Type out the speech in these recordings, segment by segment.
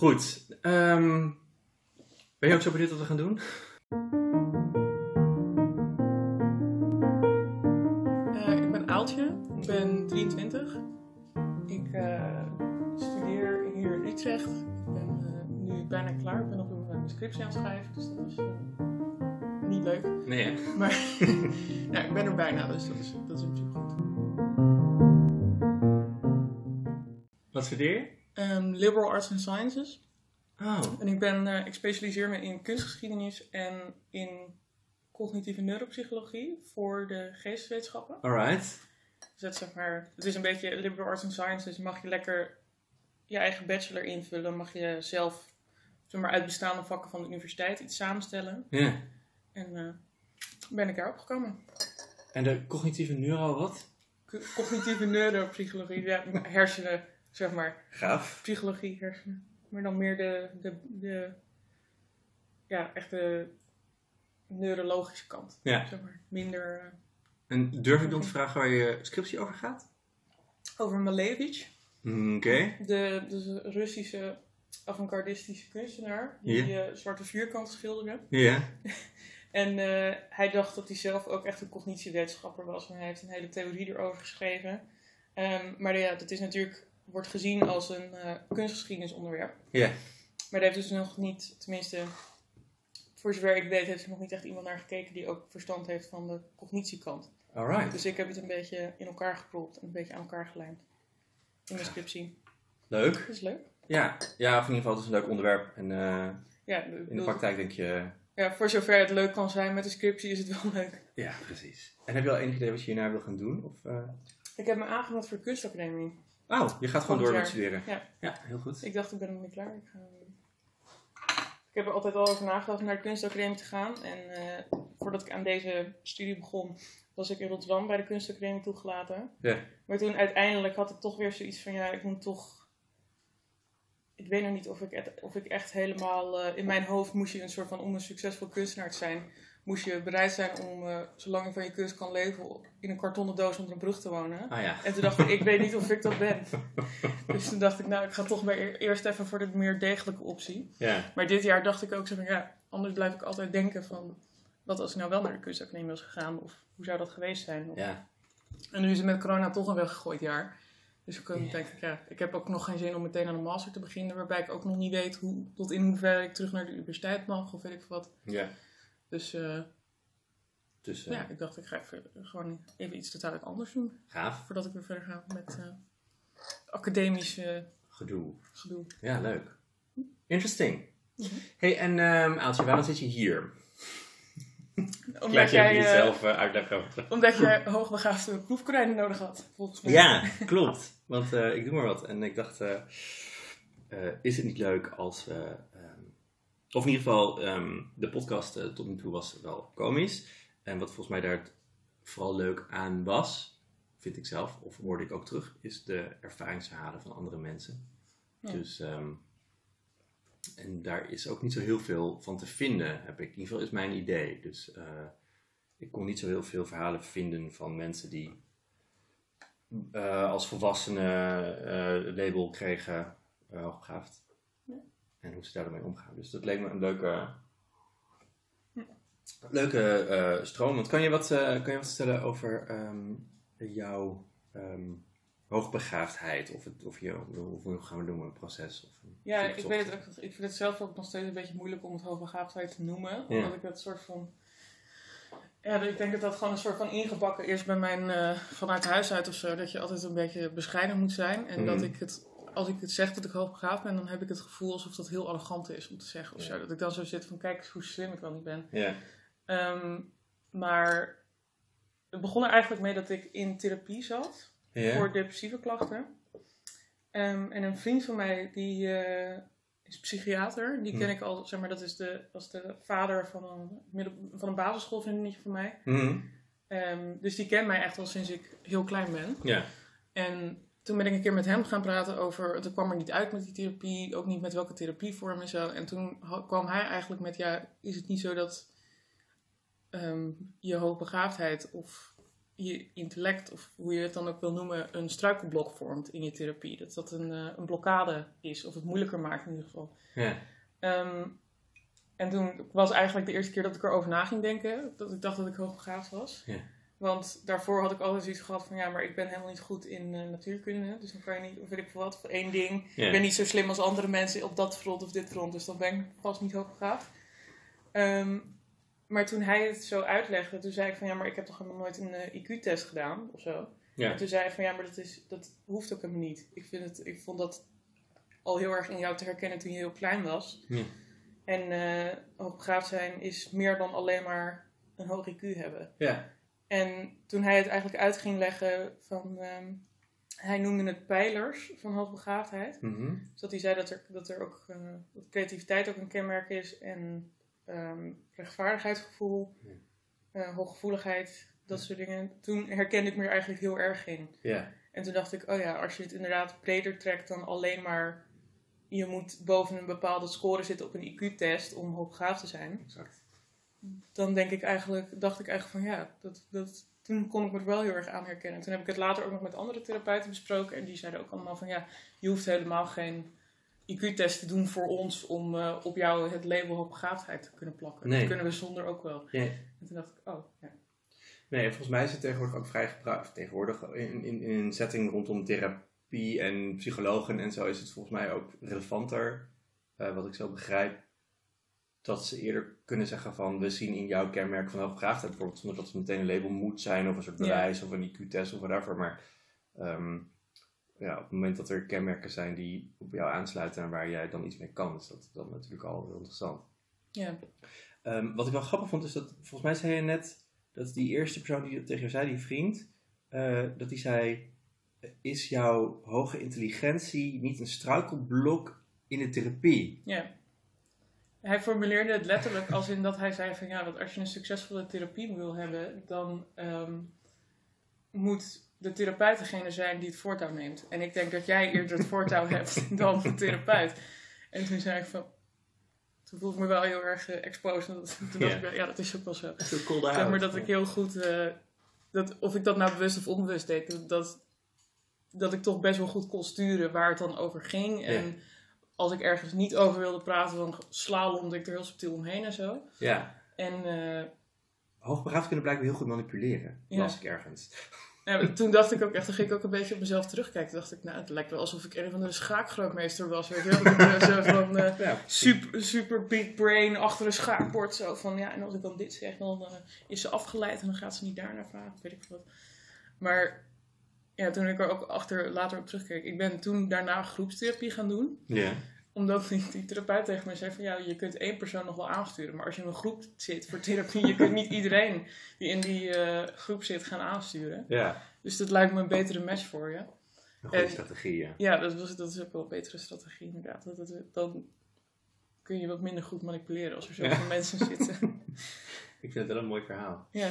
Goed. ehm, ben je ook zo benieuwd wat we gaan doen? Eh, ik ben Aaltje, ik ben 23. Ik eh, studeer hier in Utrecht. Ik ben eh, nu bijna klaar. Ik ben nog door mijn scriptie aan het schrijven, dus dat is niet leuk. Nee, hè? Maar nou, ik ben er bijna, dus dat is, dat is principe goed. Wat studeer je? Ehm, liberal Arts and Sciences. Oh, En ik, ben, eh, ik specialiseer me in kunstgeschiedenis en in cognitieve neuropsychologie voor de geesteswetenschappen. alright. Dus dat zeg maar, het is een beetje liberal arts and sciences. Mag je lekker je eigen bachelor invullen. Mag je zelf zeg maar, uit bestaande vakken van de universiteit iets samenstellen. Ja. En eh, ben ik daarop gekomen. En de cognitieve neuro wat? Co- Cognitieve neuropsychologie, ja, hersenen, zeg maar. Gaaf. Psychologie, hersenen. Maar dan meer de, de, de ja, echt de neurologische kant. Ja. Zeg maar. Minder eh, En durf ik dan te vragen waar je scriptie over gaat? over Malevich. Oké. De, de Russische avant-gardistische kunstenaar die eh, zwarte vierkanten schilderde. Ja. En eh, hij dacht dat hij zelf ook echt een cognitiewetenschapper was. En hij heeft een hele theorie erover geschreven. Ehm, maar ja, dat is natuurlijk, wordt gezien als een eh kunstgeschiedenisonderwerp. Ja. Maar daar heeft dus nog niet, tenminste, voor zover ik weet, heeft er nog niet echt iemand naar gekeken die ook verstand heeft van de cognitiekant. Alright. Dus ik heb het een beetje in elkaar gepropt en een beetje aan elkaar gelijmd. In de scriptie. Leuk. Dat is leuk. Ja. ja, of in ieder geval, het is een leuk onderwerp. En eh, Ja, in de praktijk denk je... Ja, voor zover het leuk kan zijn met de scriptie is het wel leuk. Ja, precies. En heb je al enig idee wat je hierna wil gaan doen? Of, eh? Ik heb me aangemeld voor de kunstacademie. Oh, je gaat gewoon door met studeren. Ja. Ja, heel goed. Ik dacht, ik ben nog niet klaar. Ik, ga... ik heb er altijd al over nagedacht om naar de kunstacademie te gaan. En eh, voordat ik aan deze studie begon, was ik in Rotterdam bij de kunstacademie toegelaten. Ja. Maar toen uiteindelijk had ik toch weer zoiets van, ja, ik moet toch... Ik weet nog niet of ik, of ik echt helemaal... eh, in mijn hoofd moest je een soort van, om een succesvol kunstenaar te zijn... moest je bereid zijn om, eh, zolang je van je kunst kan leven... in een kartonnen doos onder een brug te wonen. Ah ja. En toen dacht ik, ik weet niet of ik dat ben. Dus toen dacht ik, nou, ik ga toch maar eer- eerst even voor de meer degelijke optie. Ja. Maar dit jaar dacht ik ook zo van, ja, anders blijf ik altijd denken van... wat als ik nou wel naar de kunstacademie was gegaan? Of hoe zou dat geweest zijn? Of- Ja. En nu is het met corona toch een weggegooid jaar. Dus ik Ja. denk ik, ja, ik heb ook nog geen zin om meteen aan een master te beginnen... waarbij ik ook nog niet weet hoe, tot in hoeverre ik terug naar de universiteit mag of weet ik wat. Ja. Dus eh, Dus eh, ja, ik dacht ik ga even, gewoon even iets totaal anders doen... gaaf. voordat ik weer verder ga met eh academisch Gedoe. gedoe. Ja, leuk. Interesting. Mhm. hey, en ehm Aaltje, waarom zit je hier? Omdat je jij, jezelf eh, uitleggen omdat jij hoogbegaafde proefkonijnen nodig had, volgens mij. Ja, klopt. Want eh, ik doe maar wat. En ik dacht, eh, eh, is het niet leuk als we... ehm, of in ieder geval, ehm, de podcast tot nu toe was wel komisch. En wat volgens mij daar vooral leuk aan was, vind ik zelf, of hoorde ik ook terug, is de ervaringsverhalen van andere mensen. Ja. Dus, ehm, en daar is ook niet zo heel veel van te vinden, heb ik. In ieder geval is mijn idee. Dus ik kon niet zo heel veel verhalen vinden van mensen die eh, als volwassenen eh, het label kregen uh, hoogbegaafd. Ja. En hoe ze daarmee omgaan. Dus dat leek me een leuke, leuke eh, stroom. Want kan je wat, eh, kan je wat vertellen over ehm, jouw ehm, hoogbegaafdheid? Of, het, of je, hoe, hoe gaan we doen, een proces? Of een Ja, ik weet het ook. Ik vind het zelf ook nog steeds een beetje moeilijk om het hoogbegaafdheid te noemen. Ja. Omdat ik dat soort van... Ja, ik denk dat dat gewoon een soort van ingebakken is bij mijn... eh, vanuit huis uit of zo. Dat je altijd een beetje bescheiden moet zijn. En dat Mhm. ik het... Als ik het zeg dat ik hoogbegaafd ben, dan heb ik het gevoel alsof dat heel arrogant is om te zeggen of Ja. zo. Dat ik dan zo zit van, kijk eens hoe slim ik wel niet ben. Ja, Ehm, maar het begon er eigenlijk mee dat ik in therapie zat ja. voor depressieve klachten. Ehm, en een vriend van mij, die eh, is psychiater. Die ken Hm. ik al, zeg maar, dat is de, is de vader van een, van een basisschoolvriendinnetje van mij. Mhm. Ehm, dus die kent mij echt al sinds ik heel klein ben. ja. En toen ben ik een keer met hem gaan praten over. Het kwam er niet uit met die therapie, ook niet met welke therapievorm en zo. En toen kwam hij eigenlijk met: ja, is het niet zo dat ehm, je hoogbegaafdheid of je intellect, of hoe je het dan ook wil noemen, een struikelblok vormt in je therapie. Dat dat een, eh, een blokkade is, of het moeilijker maakt in ieder geval. Ja. Ehm, en toen was eigenlijk de eerste keer dat ik erover na ging denken, dat ik dacht dat ik hoogbegaafd was. Ja. Want daarvoor had ik altijd zoiets gehad van, ja, maar ik ben helemaal niet goed in eh, natuurkunde. Dus dan kan je niet, of weet ik veel wat, voor één ding. Ja. Ik ben niet zo slim als andere mensen op dat front of dit front, dus dan ben ik vast niet hoogbegaafd. Ehm, maar toen hij het zo uitlegde, toen zei ik van, ja, maar ik heb toch helemaal nooit een eh, IQ-test gedaan of zo. Ja. En toen zei hij van, ja, maar dat, is, dat hoeft ook helemaal niet. Ik, vind het, ik vond dat al heel erg in jou te herkennen toen je heel klein was. Ja. En eh hoogbegaafd zijn is meer dan alleen maar een hoog IQ hebben. Ja. En toen hij het eigenlijk uit ging leggen van... ehm, hij noemde het pijlers van hoogbegaafdheid. Mhm. Dus dat hij zei dat er, dat er ook eh, dat creativiteit ook een kenmerk is. En ehm, rechtvaardigheidsgevoel, Ja. eh, hooggevoeligheid, dat soort dingen. Toen herkende ik me er eigenlijk heel erg in. Ja. En toen dacht ik, oh ja, als je het inderdaad breder trekt dan alleen maar... Je moet boven een bepaalde score zitten op een IQ-test om hoogbegaafd te zijn. Exact. Dan denk ik eigenlijk, dacht ik eigenlijk van ja, dat, dat, toen kon ik me er wel heel erg aan herkennen. Toen heb ik het later ook nog met andere therapeuten besproken. En die zeiden ook allemaal van ja, je hoeft helemaal geen IQ-test te doen voor ons om eh, op jou het label hoogbegaafdheid te kunnen plakken. Nee. Dat kunnen we zonder ook wel. Ja. En toen dacht ik, oh ja. Nee, volgens mij is het tegenwoordig ook vrij gebruikt. Tegenwoordig in, in, in een setting rondom therapie en psychologen en zo is het volgens mij ook relevanter, eh, wat ik zo begrijp, dat ze eerder kunnen zeggen van we zien in jouw kenmerk van hoogbegaafdheid bijvoorbeeld, zonder dat het meteen een label moet zijn of een soort Ja. bewijs of een IQ-test of whatever. Maar ehm, ja, op het moment dat er kenmerken zijn die op jou aansluiten en waar jij dan iets mee kan, is dat dan natuurlijk al heel interessant. ja. Ehm, wat ik wel grappig vond, is dat volgens mij zei je net dat die eerste persoon die dat tegen jou zei, die vriend, eh, dat die zei: Is jouw hoge intelligentie niet een struikelblok in de therapie? Ja. Hij formuleerde het letterlijk als in dat hij zei van ja, dat als je een succesvolle therapie wil hebben, dan ehm, moet de therapeut degene zijn die het voortouw neemt. En ik denk dat jij eerder het voortouw hebt dan de therapeut. En toen zei ik van, toen voelde ik me wel heel erg uh, exposed. En dat- Toen dacht Ja. ik, ja, dat is ook wel zo. Zeg maar dat ik heel goed, eh, dat, of ik dat nou bewust of onbewust deed, dat, dat ik toch best wel goed kon sturen waar het dan over ging. En als ik ergens niet over wilde praten, dan slalomde ik er heel subtiel omheen en zo. Ja, En eh, hoogbegaafd kunnen blijkbaar heel goed manipuleren, Ja. las ik ergens. Ja, toen dacht ik ook echt, dan ging ik ook een beetje op mezelf terugkijken. Toen dacht ik, nou, het lijkt wel alsof ik een van de schaakgrootmeester was. Weet je wel? Dat ik, eh, zo van, eh, Ja, super, super big brain achter een schaakbord. Zo van, ja, en als ik dan dit zeg, dan eh, is ze afgeleid en dan gaat ze niet daarnaar vragen. Weet ik wat. Maar ja, toen ik er ook achter, later op terugkeek, ik ben toen daarna groepstherapie gaan doen. ja. Omdat die, therapeut tegen mij zei van, ja, je kunt één persoon nog wel aansturen. Maar als je in een groep zit voor therapie, je kunt niet iedereen die in die eh, groep zit gaan aansturen. ja. Dus dat lijkt me een betere match voor je. Een goede En- strategie, ja. Ja, dat, was, dat is ook wel een betere strategie inderdaad. Dat, dat, dan kun je wat minder goed manipuleren als er zoveel Ja. mensen zitten. Ik vind het wel een mooi verhaal. ja.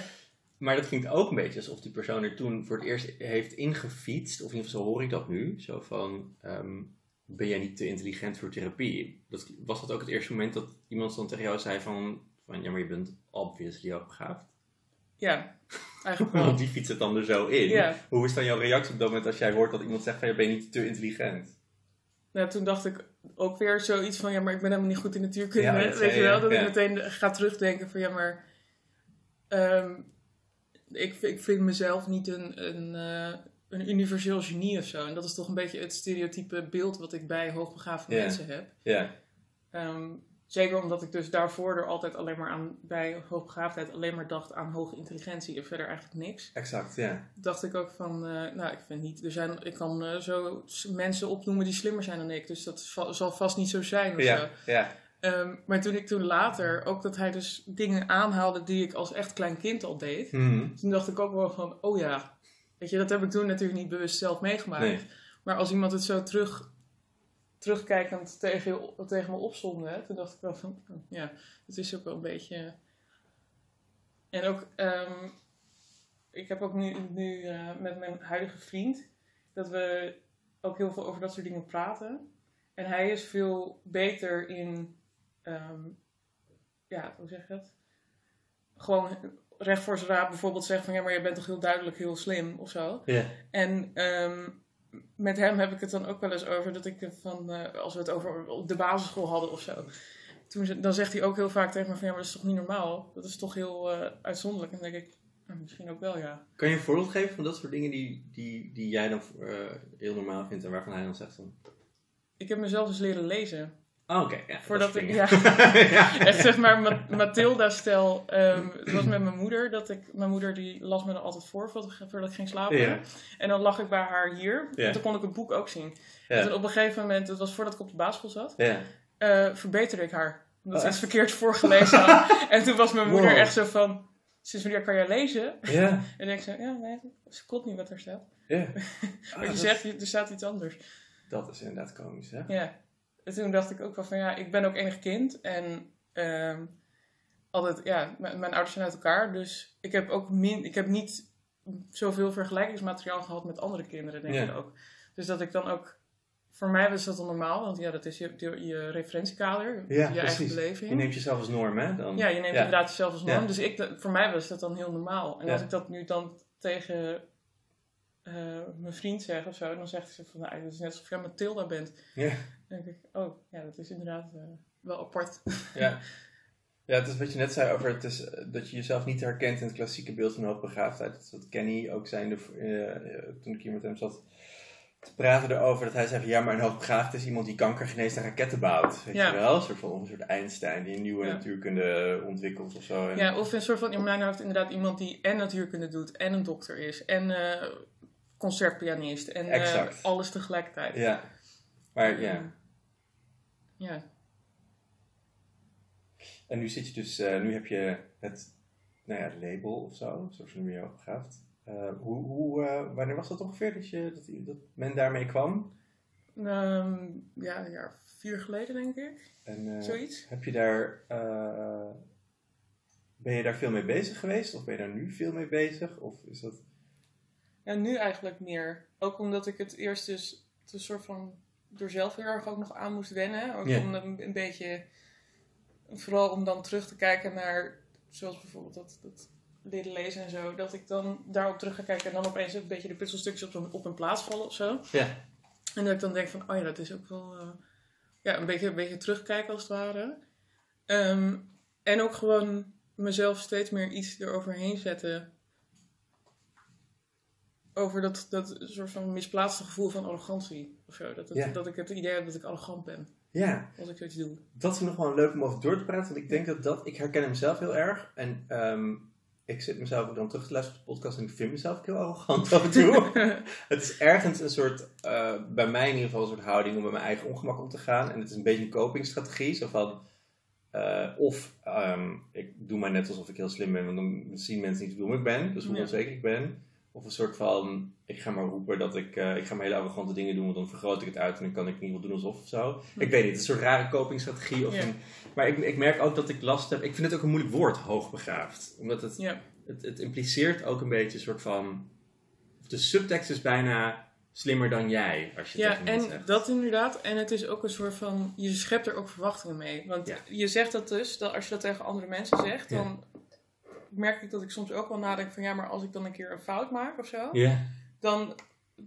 Maar dat klinkt ook een beetje alsof die persoon er toen voor het eerst heeft ingefietst. Of in ieder geval zo hoor ik dat nu. Zo van, ehm, ben jij niet te intelligent voor therapie? Dat, was dat ook het eerste moment dat iemand dan tegen jou zei van... van ja, maar je bent obviously ook begaafd. ja, eigenlijk wel. Want die fietst het dan er zo in. Ja. Hoe is dan jouw reactie op dat moment als jij hoort dat iemand zegt van... je bent niet te intelligent? Nou, toen dacht ik ook weer zoiets van, ja, maar ik ben helemaal niet goed in natuurkunde. Ja, weet zei je je, wel? Dat ja. ik meteen ga terugdenken van, ja, maar... ehm, ik, ik vind mezelf niet een, een, eh, een universeel genie of zo. En dat is toch een beetje het stereotype beeld wat ik bij hoogbegaafde mensen heb. Ja, Ehm, zeker omdat ik dus daarvoor er altijd alleen maar aan, bij hoogbegaafdheid alleen maar dacht aan hoge intelligentie en verder eigenlijk niks. exact, ja. Dacht ik ook van, eh, nou ik vind niet, er zijn, ik kan eh, zo mensen opnoemen die slimmer zijn dan ik, dus dat va- zal vast niet zo zijn of zo. Ja, ja. Ehm, maar toen ik toen later, ook dat hij dus dingen aanhaalde die ik als echt klein kind al deed, Mhm. toen dacht ik ook wel van, oh ja, weet je, dat heb ik toen natuurlijk niet bewust zelf meegemaakt. Nee. Maar als iemand het zo terug, terugkijkend tegen, tegen me opzonde, toen dacht ik wel van, oh, ja, het is ook wel een beetje... En ook, ehm, ik heb ook nu, nu eh, met mijn huidige vriend, dat we ook heel veel over dat soort dingen praten. En hij is veel beter in, ehm, ja, hoe zeg je dat? Gewoon recht voor zijn raap bijvoorbeeld zegt van ja, maar je bent toch heel duidelijk heel slim of zo. En ehm, met hem heb ik het dan ook wel eens over dat ik van, eh, als we het over op de basisschool hadden of zo. Toen, ze- dan zegt hij ook heel vaak tegen me van ja, maar dat is toch niet normaal? Dat is toch heel eh, uitzonderlijk? En dan denk ik, nou, misschien ook wel ja. Kan je een voorbeeld geven van dat soort dingen die, die, die jij dan eh, heel normaal vindt en waarvan hij dan zegt van... Ik heb mezelf eens leren lezen. Oh, oké. ja, Voordat dat ik, ja, echt zeg maar Ma- Mathilda-stel. ehm, het was met mijn moeder, dat ik, mijn moeder die las me dan altijd voor voordat ik, ging slapen. Ja. En dan lag ik bij haar hier. Ja. En toen kon ik het boek ook zien. Ja. En toen op een gegeven moment, dat was voordat ik op de basisschool zat, Ja. eh, verbeterde ik haar. Omdat Oh, ze iets verkeerd voorgelezen had. en toen was mijn moeder Wow. echt zo van, sinds wanneer kan jij lezen? Ja. En dan denk ik zo, ja, nee, ze klopt niet wat er staat. ja. Wat Ah, je dat- zegt, er staat iets anders. Dat is inderdaad komisch, hè? Ja. En toen dacht ik ook wel van, ja, ik ben ook enig kind. En ehm, altijd, ja, mijn ouders zijn uit elkaar. Dus ik heb ook min, ik heb niet zoveel vergelijkingsmateriaal gehad met andere kinderen, denk Ja. ik ook. Dus dat ik dan ook, voor mij was dat dan normaal. Want ja, dat is je, je, je referentiekader, Ja, je eigen beleving. Je neemt jezelf als norm, hè? Dan... Ja, je neemt Ja. inderdaad jezelf als norm. Dus ik, voor mij was dat dan heel normaal. En als ik dat nu dan tegen eh, mijn vriend zeg of zo, dan zegt ze van, nou, dat is net alsof jij Mathilda bent. Ja. Dan denk ik, oh, ja, dat is inderdaad eh, wel apart. Ja. ja, het is wat je net zei over het is, eh, dat je jezelf niet herkent in het klassieke beeld van hoogbegaafdheid. Dat wat Kenny ook zei eh, toen ik hier met hem zat te praten erover. Dat hij zei van ja, maar een hoogbegaafd is iemand die kanker geneest en raketten bouwt. Weet Ja. je wel? Een soort van een soort Einstein die een nieuwe Ja. natuurkunde ontwikkelt of zo. En- Ja, of een soort van, in mijn hoofd inderdaad iemand die en natuurkunde doet, en een dokter is, en concertpianist, en eh, alles tegelijkertijd. ja. Maar ja. Ja, En nu zit je dus, eh, nu heb je het, nou ja, het label of zo, zoals je meer opgegaafd. Eh hoe, hoe, eh, wanneer was dat ongeveer dat, je, dat, dat men daarmee kwam? Ehm, ja, een jaar vier geleden denk ik, En, zoiets. Heb je daar, ben je daar veel mee bezig geweest? Of ben je daar nu veel mee bezig? Of is dat... Ja, nu eigenlijk meer. Ook omdat ik het eerst dus het een soort van door zelf heel erg ook nog aan moest wennen. Ook om een, een beetje, vooral om dan terug te kijken naar, zoals bijvoorbeeld dat, dat leren lezen en zo. Dat ik dan daarop terug ga kijken en dan opeens een beetje de puzzelstukjes op, een- op een plaats vallen of zo. Ja. En dat ik dan denk van, oh ja, dat is ook wel, eh, ja, een beetje, een beetje terugkijken als het ware. Ehm, en ook gewoon mezelf steeds meer iets eroverheen zetten over dat, dat soort van misplaatste gevoel van arrogantie of zo. Dat, Ja. dat ik het idee heb dat ik arrogant ben Ja, als ik zoiets doe. dat is nog wel leuk om over door te praten. Want ik denk dat dat, ik herken hem zelf heel erg. En ehm, ik zit mezelf ook dan terug te luisteren op de podcast en ik vind mezelf ook heel arrogant af en toe. Het is ergens een soort, eh, bij mij in ieder geval, een soort houding om met mijn eigen ongemak om te gaan. En het is een beetje een copingstrategie. Zo van, eh, of ehm, ik doe maar net alsof ik heel slim ben, want dan zien mensen niet hoe dom ik ben. Dus hoe Ja. onzeker ik ben. Of een soort van, ik ga maar roepen dat ik, eh, ik ga maar hele arrogante dingen doen, want dan vergroot ik het uit en dan kan ik ieder geval doen alsof of zo. Ik weet niet, het is een soort rare copingstrategie. Of Ja. een, maar ik, ik merk ook dat ik last heb, ik vind het ook een moeilijk woord, hoogbegaafd. Omdat het, ja. het, het impliceert ook een beetje een soort van. De subtekst is bijna slimmer dan jij, als je ja, en zegt. dat inderdaad. En het is ook een soort van, je schept er ook verwachtingen mee. Want Ja. je zegt dat dus, dat als je dat tegen andere mensen zegt, Ja. Merk ik dat ik soms ook wel nadenk van, ja, maar als ik dan een keer een fout maak of zo, dan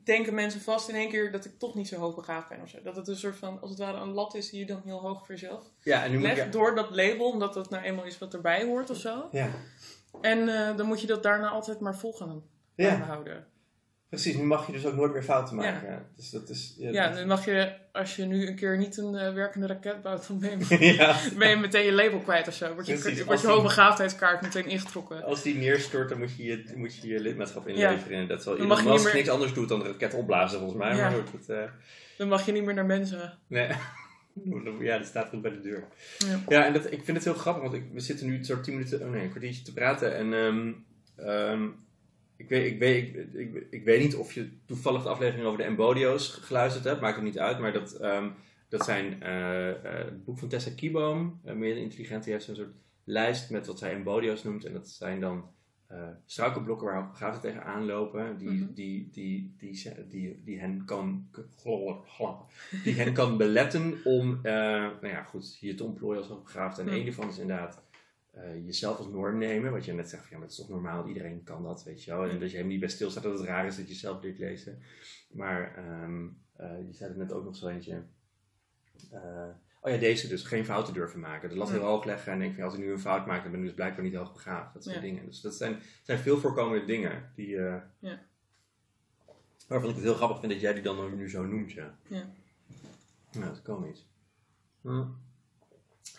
denken mensen vast in één keer dat ik toch niet zo hoogbegaafd ben of zo. Dat het een soort van, als het ware, een lat is die je dan heel hoog voor jezelf ja en nu moet legt je. door dat label, omdat dat nou eenmaal is wat erbij hoort of zo. Ja, En eh, dan moet je dat daarna altijd maar vol gaan ja, houden. Precies. Nu mag je dus ook nooit meer fouten maken. Dus dat is. Ja, Ja, dat- dan mag je, als je nu een keer niet een eh, werkende raket bouwt, dan ben je, ja, ben je meteen je label kwijt of zo. Word je, wordt als je hoogbegaafdheidskaart meteen ingetrokken. als die neerstort, dan moet je je, moet je, je lidmaatschap inleveren. En dat Dan je niet Musk meer- niks anders doet dan de raket opblazen, volgens mij. Ja. Maar goed, eh, Dan mag je niet meer naar mensen. nee. Ja, dat staat goed bij de deur. Ja. Ja, en dat, ik vind het heel grappig, want ik, we zitten nu zo'n 10 minuten, oh nee, een kwartiertje te praten. En ehm, ehm, ik, weet, ik, weet, ik, ik, ik weet niet of je toevallig de aflevering over de embodio's geluisterd hebt, maakt het niet uit. Maar dat, ehm, dat zijn eh, eh, het boek van Tessa Kieboom, uh, meer intelligent, die heeft zo'n soort lijst met wat zij embodio's noemt. En dat zijn dan eh struikelblokken waar begaafden tegenaan lopen, die, Mhm. die, die, die, die, die, hen kan, die hen kan beletten om, eh, nou ja, goed, je te ontplooien als hoogbegaafd. En Mhm. een daarvan is inderdaad eh, jezelf als norm nemen. Wat je net zegt, van, ja, maar het is toch normaal, iedereen kan dat, weet je wel. En dat je helemaal niet bij stilstaat dat het raar is dat je zelf leert lezen. Maar ehm, eh, je zei het net ook nog zo eentje. Eh, oh ja, deze dus, geen fouten durven maken. De lat heel hoog leggen en denk van, als ik nu een fout maak, dan ben ik dus blijkbaar niet hoog begaafd. Dat soort Ja. dingen. Dus dat zijn, zijn veel voorkomende dingen die... Ja. Waarvan ik het heel grappig vind dat jij die dan nu zo noemt, ja. Ja. Ja, dat kan niet. Hm.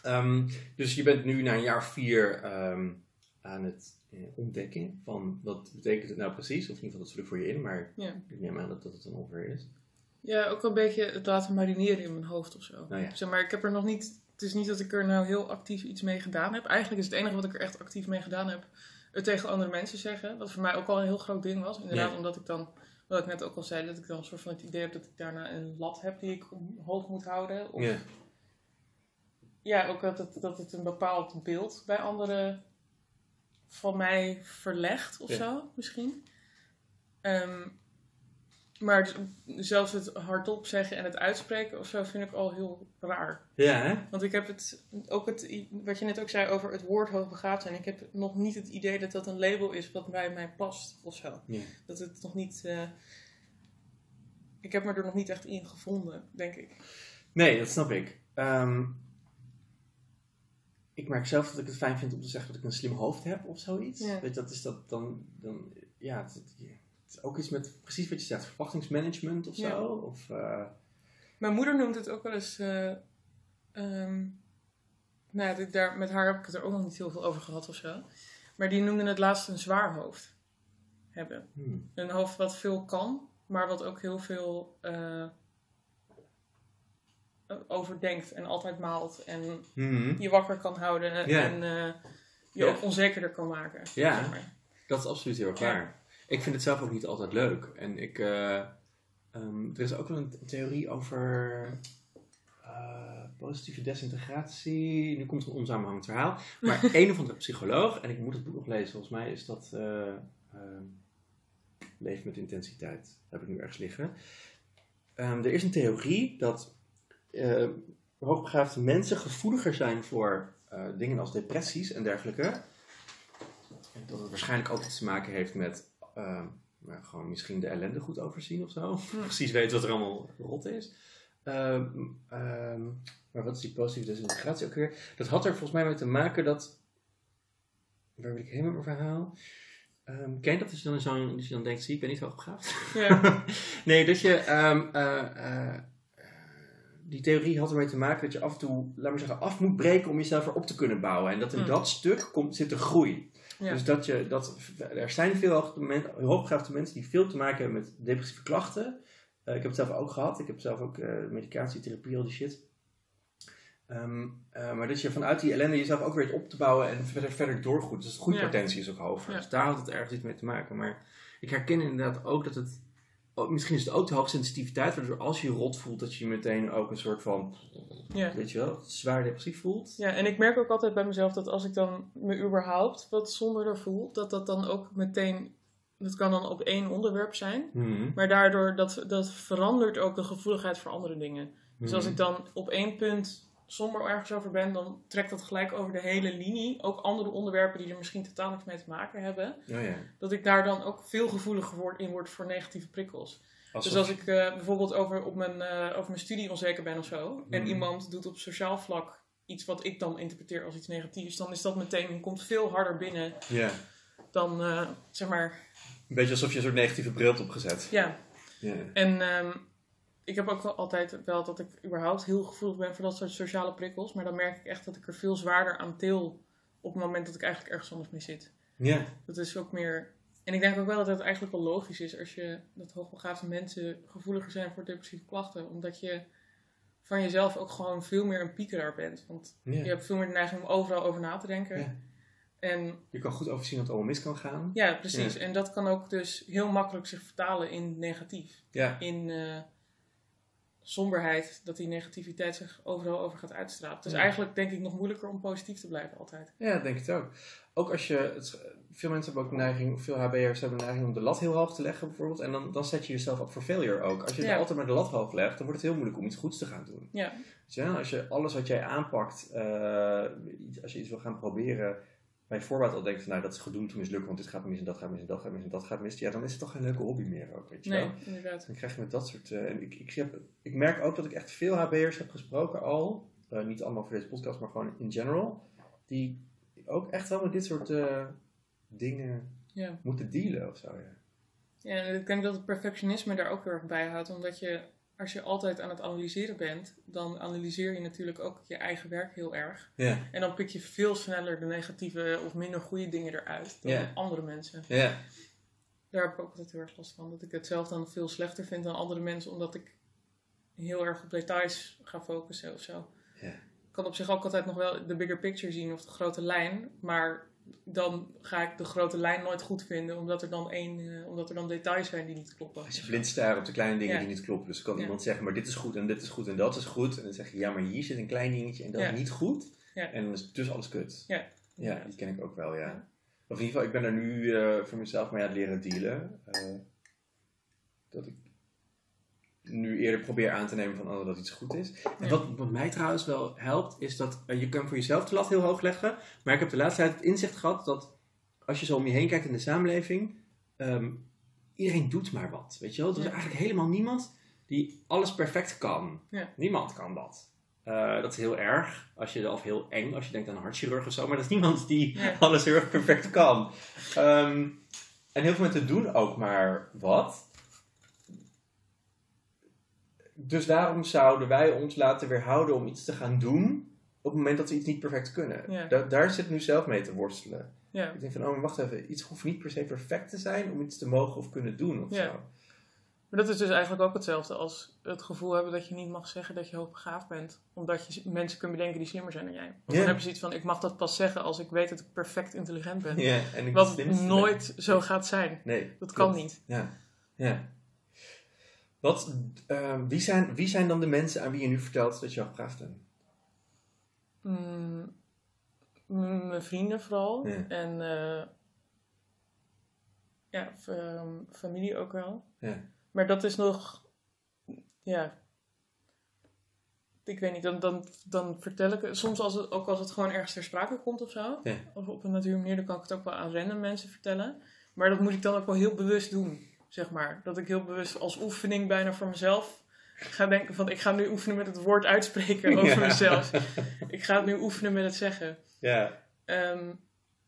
Ehm, dus je bent nu na een jaar vier ehm, aan het eh, ontdekken van wat betekent het nou precies. Of in ieder geval, dat vul ik voor je in, maar Ja. ik neem aan dat dat het dan ongeveer is. Ja, ook een beetje het laten marineren in mijn hoofd of zo. Nou ja. Zeg maar, ik heb er nog niet... Het is niet dat ik er nou heel actief iets mee gedaan heb. Eigenlijk is het enige wat ik er echt actief mee gedaan heb... het tegen andere mensen zeggen. Wat voor mij ook al een heel groot ding was. Inderdaad, Ja. omdat ik dan... Wat ik net ook al zei, dat ik dan een soort van het idee heb dat ik daarna een lat heb die ik hoog moet houden. Of Ja. ook dat het, dat het een bepaald beeld bij anderen van mij verlegt of Ja. zo, misschien. Ehm, maar zelfs het hardop zeggen en het uitspreken of zo vind ik al heel raar. Ja, hè? Want ik heb het, ook het, wat je net ook zei over het woord hoogbegaafd zijn. Ik heb nog niet het idee dat dat een label is wat bij mij past of zo. Ja. Dat het nog niet, eh, ik heb me er nog niet echt in gevonden, denk ik. Nee, dat snap ik. Ehm, ik merk zelf dat ik het fijn vind om te zeggen dat ik een slim hoofd heb of zoiets. Ja. Weet je, dat is dat dan, dan ja, het, het- het is ook iets met precies wat je zegt, verwachtingsmanagement of zo. Ja. Of, eh, Mijn moeder noemt het ook wel eens. eh, ehm, nou, ja, dit- daar, met haar heb ik het er ook nog niet heel veel over gehad of zo. Maar die noemde het laatst een zwaar hoofd hebben. hmm. Een hoofd wat veel kan, maar wat ook heel veel eh, overdenkt en altijd maalt. En Mhm. je wakker kan houden en eh, je ook onzekerder kan maken. Ja. zeg maar. Dat is absoluut heel erg Ja. waar. Ik vind het zelf ook niet altijd leuk. En ik, eh, ehm, er is ook wel een theorie over positieve desintegratie. Nu komt er een onsamenhangend verhaal. Maar een of andere psycholoog, en ik moet het boek nog lezen, volgens mij is dat eh ehm, Leef met intensiteit. Heb ik nu ergens liggen. Ehm, er is een theorie dat eh, hoogbegaafde mensen gevoeliger zijn voor eh, dingen als depressies en dergelijke. En dat het waarschijnlijk ook iets te maken heeft met nou, gewoon misschien de ellende goed overzien of zo. Precies weten wat er allemaal rot is. Ehm, ehm, maar wat is die positieve desintegratie ook weer? Dat had er volgens mij mee te maken dat. Waar wil ik heen met mijn verhaal? Ken je dat als je dan, zo'n, dat je dan denkt, zie ik ben niet hoogbegaafd? Ja. nee, dat je. ehm, eh, eh, eh, die theorie had ermee te maken dat je af en toe, laat maar zeggen, af moet breken om jezelf erop te kunnen bouwen. En dat in Hmm. dat stuk komt, zit de groei. Ja. Dus dat je, dat, er zijn veel hoog- hoogbegaafde mensen die veel te maken hebben met depressieve klachten. Eh, ik heb het zelf ook gehad. Ik heb zelf ook eh, medicatie, therapie, al die shit. Ehm, eh, maar dat je vanuit die ellende jezelf ook weer op te bouwen en verder, verder doorgroeit. Dus de groeipotentie is ook hoger. Ja. Dus daar had het ergens iets mee te maken. Maar ik herken inderdaad ook dat het... ook- misschien is het ook de hoogsensitiviteit, waardoor als je rot voelt, dat je je meteen ook een soort van, ja. weet je wel, zwaar depressief voelt. Ja, en ik merk ook altijd bij mezelf dat als ik dan me überhaupt wat somberder voel, dat dat dan ook meteen, dat kan dan op één onderwerp zijn, Mhm. maar daardoor dat, dat verandert ook de gevoeligheid voor andere dingen. Dus als Mhm. ik dan op één punt somber ergens over ben, dan trekt dat gelijk over de hele linie. Ook andere onderwerpen die er misschien totaal niks mee te maken hebben. Oh ja. Dat ik daar dan ook veel gevoeliger word, in word voor negatieve prikkels. Alsof- Dus als ik eh, bijvoorbeeld over, op mijn, eh, over mijn studie onzeker ben of zo, en Mhm. iemand doet op sociaal vlak iets wat ik dan interpreteer als iets negatiefs, dan is dat meteen, komt veel harder binnen dan, eh, zeg maar, Een beetje alsof je een soort negatieve bril hebt opgezet. ja. Ja. En ehm, ik heb ook wel altijd wel dat ik überhaupt heel gevoelig ben voor dat soort sociale prikkels, maar dan merk ik echt dat ik er veel zwaarder aan til op het moment dat ik eigenlijk ergens anders mee zit. Ja. Dat is ook meer. En ik denk ook wel dat het eigenlijk wel logisch is als je dat hoogbegaafde mensen gevoeliger zijn voor depressieve klachten. Omdat je van jezelf ook gewoon veel meer een piekeraar bent. Want Ja. je hebt veel meer de neiging om overal over na te denken. Ja. En Je kan goed overzien dat het allemaal mis kan gaan. ja, precies. Ja. En dat kan ook dus heel makkelijk zich vertalen in negatief. Ja. In, eh, somberheid, dat die negativiteit zich overal over gaat uitstralen. Het is Ja. eigenlijk denk ik nog moeilijker om positief te blijven altijd. Ja, denk ik ook. Ook als je, het, veel mensen hebben ook een neiging, veel HB'ers hebben een neiging om de lat heel hoog te leggen bijvoorbeeld. En dan, dan zet je jezelf op voor failure ook. Als je Ja. altijd maar de lat hoog legt, dan wordt het heel moeilijk om iets goeds te gaan doen. Ja, Dus ja, als je alles wat jij aanpakt, eh, als je iets wil gaan proberen, bij voorbaat al denkt van nou dat is gedoemd te mislukken, want dit gaat mis en dat gaat mis en dat gaat mis en dat gaat mis. Ja, dan is het toch geen leuke hobby meer ook, weet je nee, wel. inderdaad. Dan krijg je met dat soort. eh, en ik, ik, heb, ik merk ook dat ik echt veel HB'ers heb gesproken al. Eh, niet allemaal voor deze podcast, maar gewoon in general. Die ook echt wel met dit soort eh, dingen Ja. moeten dealen of zo. Ja. Ja, en ik denk dat het perfectionisme daar ook heel erg bij houdt. Omdat je, als je altijd aan het analyseren bent, dan analyseer je natuurlijk ook je eigen werk heel erg. Ja. En dan pik je veel sneller de negatieve of minder goede dingen eruit dan Ja. andere mensen. Ja. Daar heb ik ook altijd heel erg last van. Dat ik het zelf dan veel slechter vind dan andere mensen, omdat ik heel erg op details ga focussen of zo. Ja. Ik kan op zich ook altijd nog wel de bigger picture zien of de grote lijn, maar dan ga ik de grote lijn nooit goed vinden, omdat er dan, één, eh, omdat er dan details zijn die niet kloppen. Als je blind staart op de kleine dingen Ja. die niet kloppen. Dus kan Ja. iemand zeggen, maar dit is goed en dit is goed en dat is goed. En dan zeg je, ja, maar hier zit een klein dingetje en dat Ja. is niet goed. Ja. En dan is dus alles kut. Ja. Ja, die ken ik ook wel, ja. Ja. Of in ieder geval, ik ben er nu eh, voor mezelf mee aan het leren dealen. Eh, dat ik nu eerder probeer aan te nemen van oh, dat iets goed is. En wat, wat mij trouwens wel helpt, is dat eh, je kan voor jezelf de lat heel hoog leggen. Maar ik heb de laatste tijd het inzicht gehad dat als je zo om je heen kijkt in de samenleving, ehm, iedereen doet maar wat. Weet je wel? Er is Ja. eigenlijk helemaal niemand die alles perfect kan. Ja. Niemand kan dat. Eh, dat is heel erg, als je, of heel eng als je denkt aan een hartchirurg of zo, maar dat is niemand die Ja. alles heel erg perfect kan. Ehm, en heel veel mensen doen ook maar wat. Dus daarom zouden wij ons laten weerhouden om iets te gaan doen op het moment dat we iets niet perfect kunnen. Ja. Da- daar zit nu zelf mee te worstelen. Ja, Ik denk van, oh, maar wacht even, iets hoeft niet per se perfect te zijn om iets te mogen of kunnen doen of Ja. zo. maar dat is dus eigenlijk ook hetzelfde als het gevoel hebben dat je niet mag zeggen dat je hoogbegaafd bent. Omdat je mensen kunt bedenken die slimmer zijn dan jij. Ja. dan heb je zoiets van, ik mag dat pas zeggen als ik weet dat ik perfect intelligent ben. Ja, en ik Wat nooit zo gaat zijn. Nee, Dat kan niet. Ja, ja. Wat, ehm, wie, zijn, wie zijn dan de mensen aan wie je nu vertelt dat je hoogbegaafd bent? Mm, mm, mijn vrienden vooral. Ja. En eh, ja, ehm, familie ook wel. Ja. Maar dat is nog, ja, ik weet niet, dan, dan, dan vertel ik het, soms als het, ook als het gewoon ergens ter sprake komt of zo, Ja. of op een natuurlijke manier, dan kan ik het ook wel aan random mensen vertellen. Maar dat moet ik dan ook wel heel bewust doen, zeg maar. Dat ik heel bewust als oefening bijna voor mezelf ga denken van, ik ga nu oefenen met het woord uitspreken over Ja. mezelf. Ik ga het nu oefenen met het zeggen. Ja, Ehm,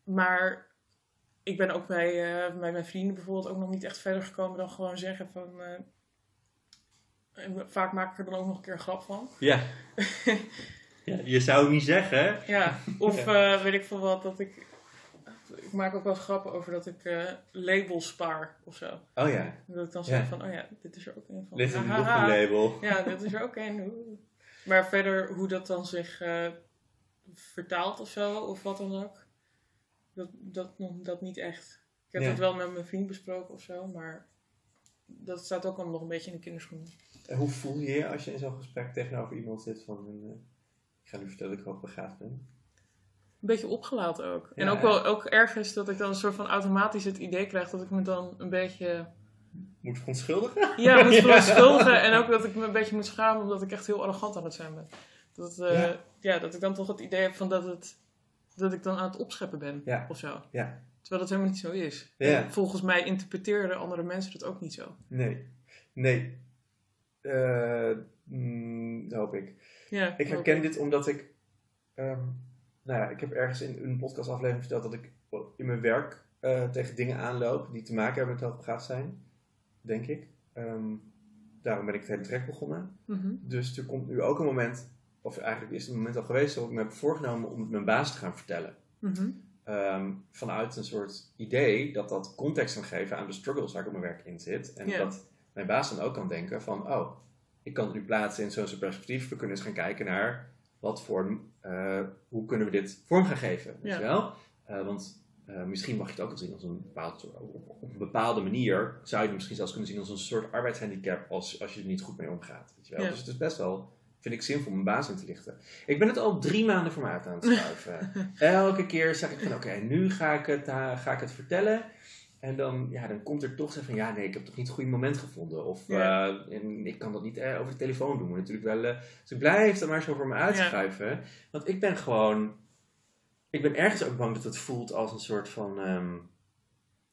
maar ik ben ook bij, eh, bij mijn vrienden bijvoorbeeld ook nog niet echt verder gekomen dan gewoon zeggen van... eh, vaak maak ik er dan ook nog een keer een grap van. Ja. ja je zou het niet zeggen. Ja, of eh, weet ik veel wat, dat ik... Ik maak ook wel grappen over dat ik eh, labels spaar of zo. oh ja. Dat ik dan Ja. zeg van, oh ja, dit is er ook een van. Dit is een label. Ja, dit is er ook een. Maar verder, hoe dat dan zich eh, vertaalt of zo, of wat dan ook, dat, dat, nog- dat niet echt. Ik heb Ja. het wel met mijn vriend besproken of zo, maar dat staat ook allemaal nog een beetje in de kinderschoenen. En hoe voel je je als je in zo'n gesprek tegenover iemand zit van... eh, ik ga nu vertellen dat ik hoogbegaafd ben? Een beetje opgelaten ook. en Ja, ook wel ook ergens dat ik dan een soort van automatisch het idee krijg dat ik me dan een beetje Moet verontschuldigen? Ja, moet Ja. verontschuldigen. En ook dat ik me een beetje moet schamen omdat ik echt heel arrogant aan het zijn ben. Dat, eh, Ja. ja. dat ik dan toch het idee heb van dat, het, dat ik dan aan het opscheppen ben. Ja. Of zo. Ja. Terwijl dat helemaal niet zo is. Ja. En volgens mij interpreteren andere mensen dat ook niet zo. Nee. Nee. Eh, mm, dat hoop ik. Ja, Ik herken dit omdat ik... ehm, nou ja, ik heb ergens in een podcastaflevering verteld dat ik in mijn werk eh, tegen dingen aanloop die te maken hebben met hoogbegaafd zijn. Denk ik. Ehm, daarom ben ik het hele trek begonnen. Mhm. Dus er komt nu ook een moment, of eigenlijk is het een moment al geweest, dat ik me heb voorgenomen om het mijn baas te gaan vertellen. Mhm. Ehm, vanuit een soort idee dat dat context kan geven aan de struggles waar ik op mijn werk in zit. En dat mijn baas dan ook kan denken van, oh, ik kan het nu plaatsen in zo'n soort perspectief. We kunnen eens gaan kijken naar wat vorm, eh, hoe kunnen we dit vorm gaan geven, weet Ja. je wel? Eh, want eh, misschien mag je het ook wel zien als een, bepaald, op, een bepaalde manier. Zou je het misschien zelfs kunnen zien als een soort arbeidshandicap als, als je er niet goed mee omgaat. Weet je wel? Ja. Dus het is best wel, vind ik, zinvol om een baas in te lichten. Ik ben het al drie maanden voor uit aan het schuiven. Elke keer zeg ik van oké, nu ga ik, het, ga ik het vertellen. En dan, ja, dan komt er toch zo van ja, nee, ik heb toch niet het goede moment gevonden. Of Ja. eh, en ik kan dat niet eh, over de telefoon doen. Moet natuurlijk wel, eh, dus ik blijf maar zo voor me uitschuiven. Want ik ben gewoon, ik ben ergens ook bang dat het voelt als een soort van, ehm,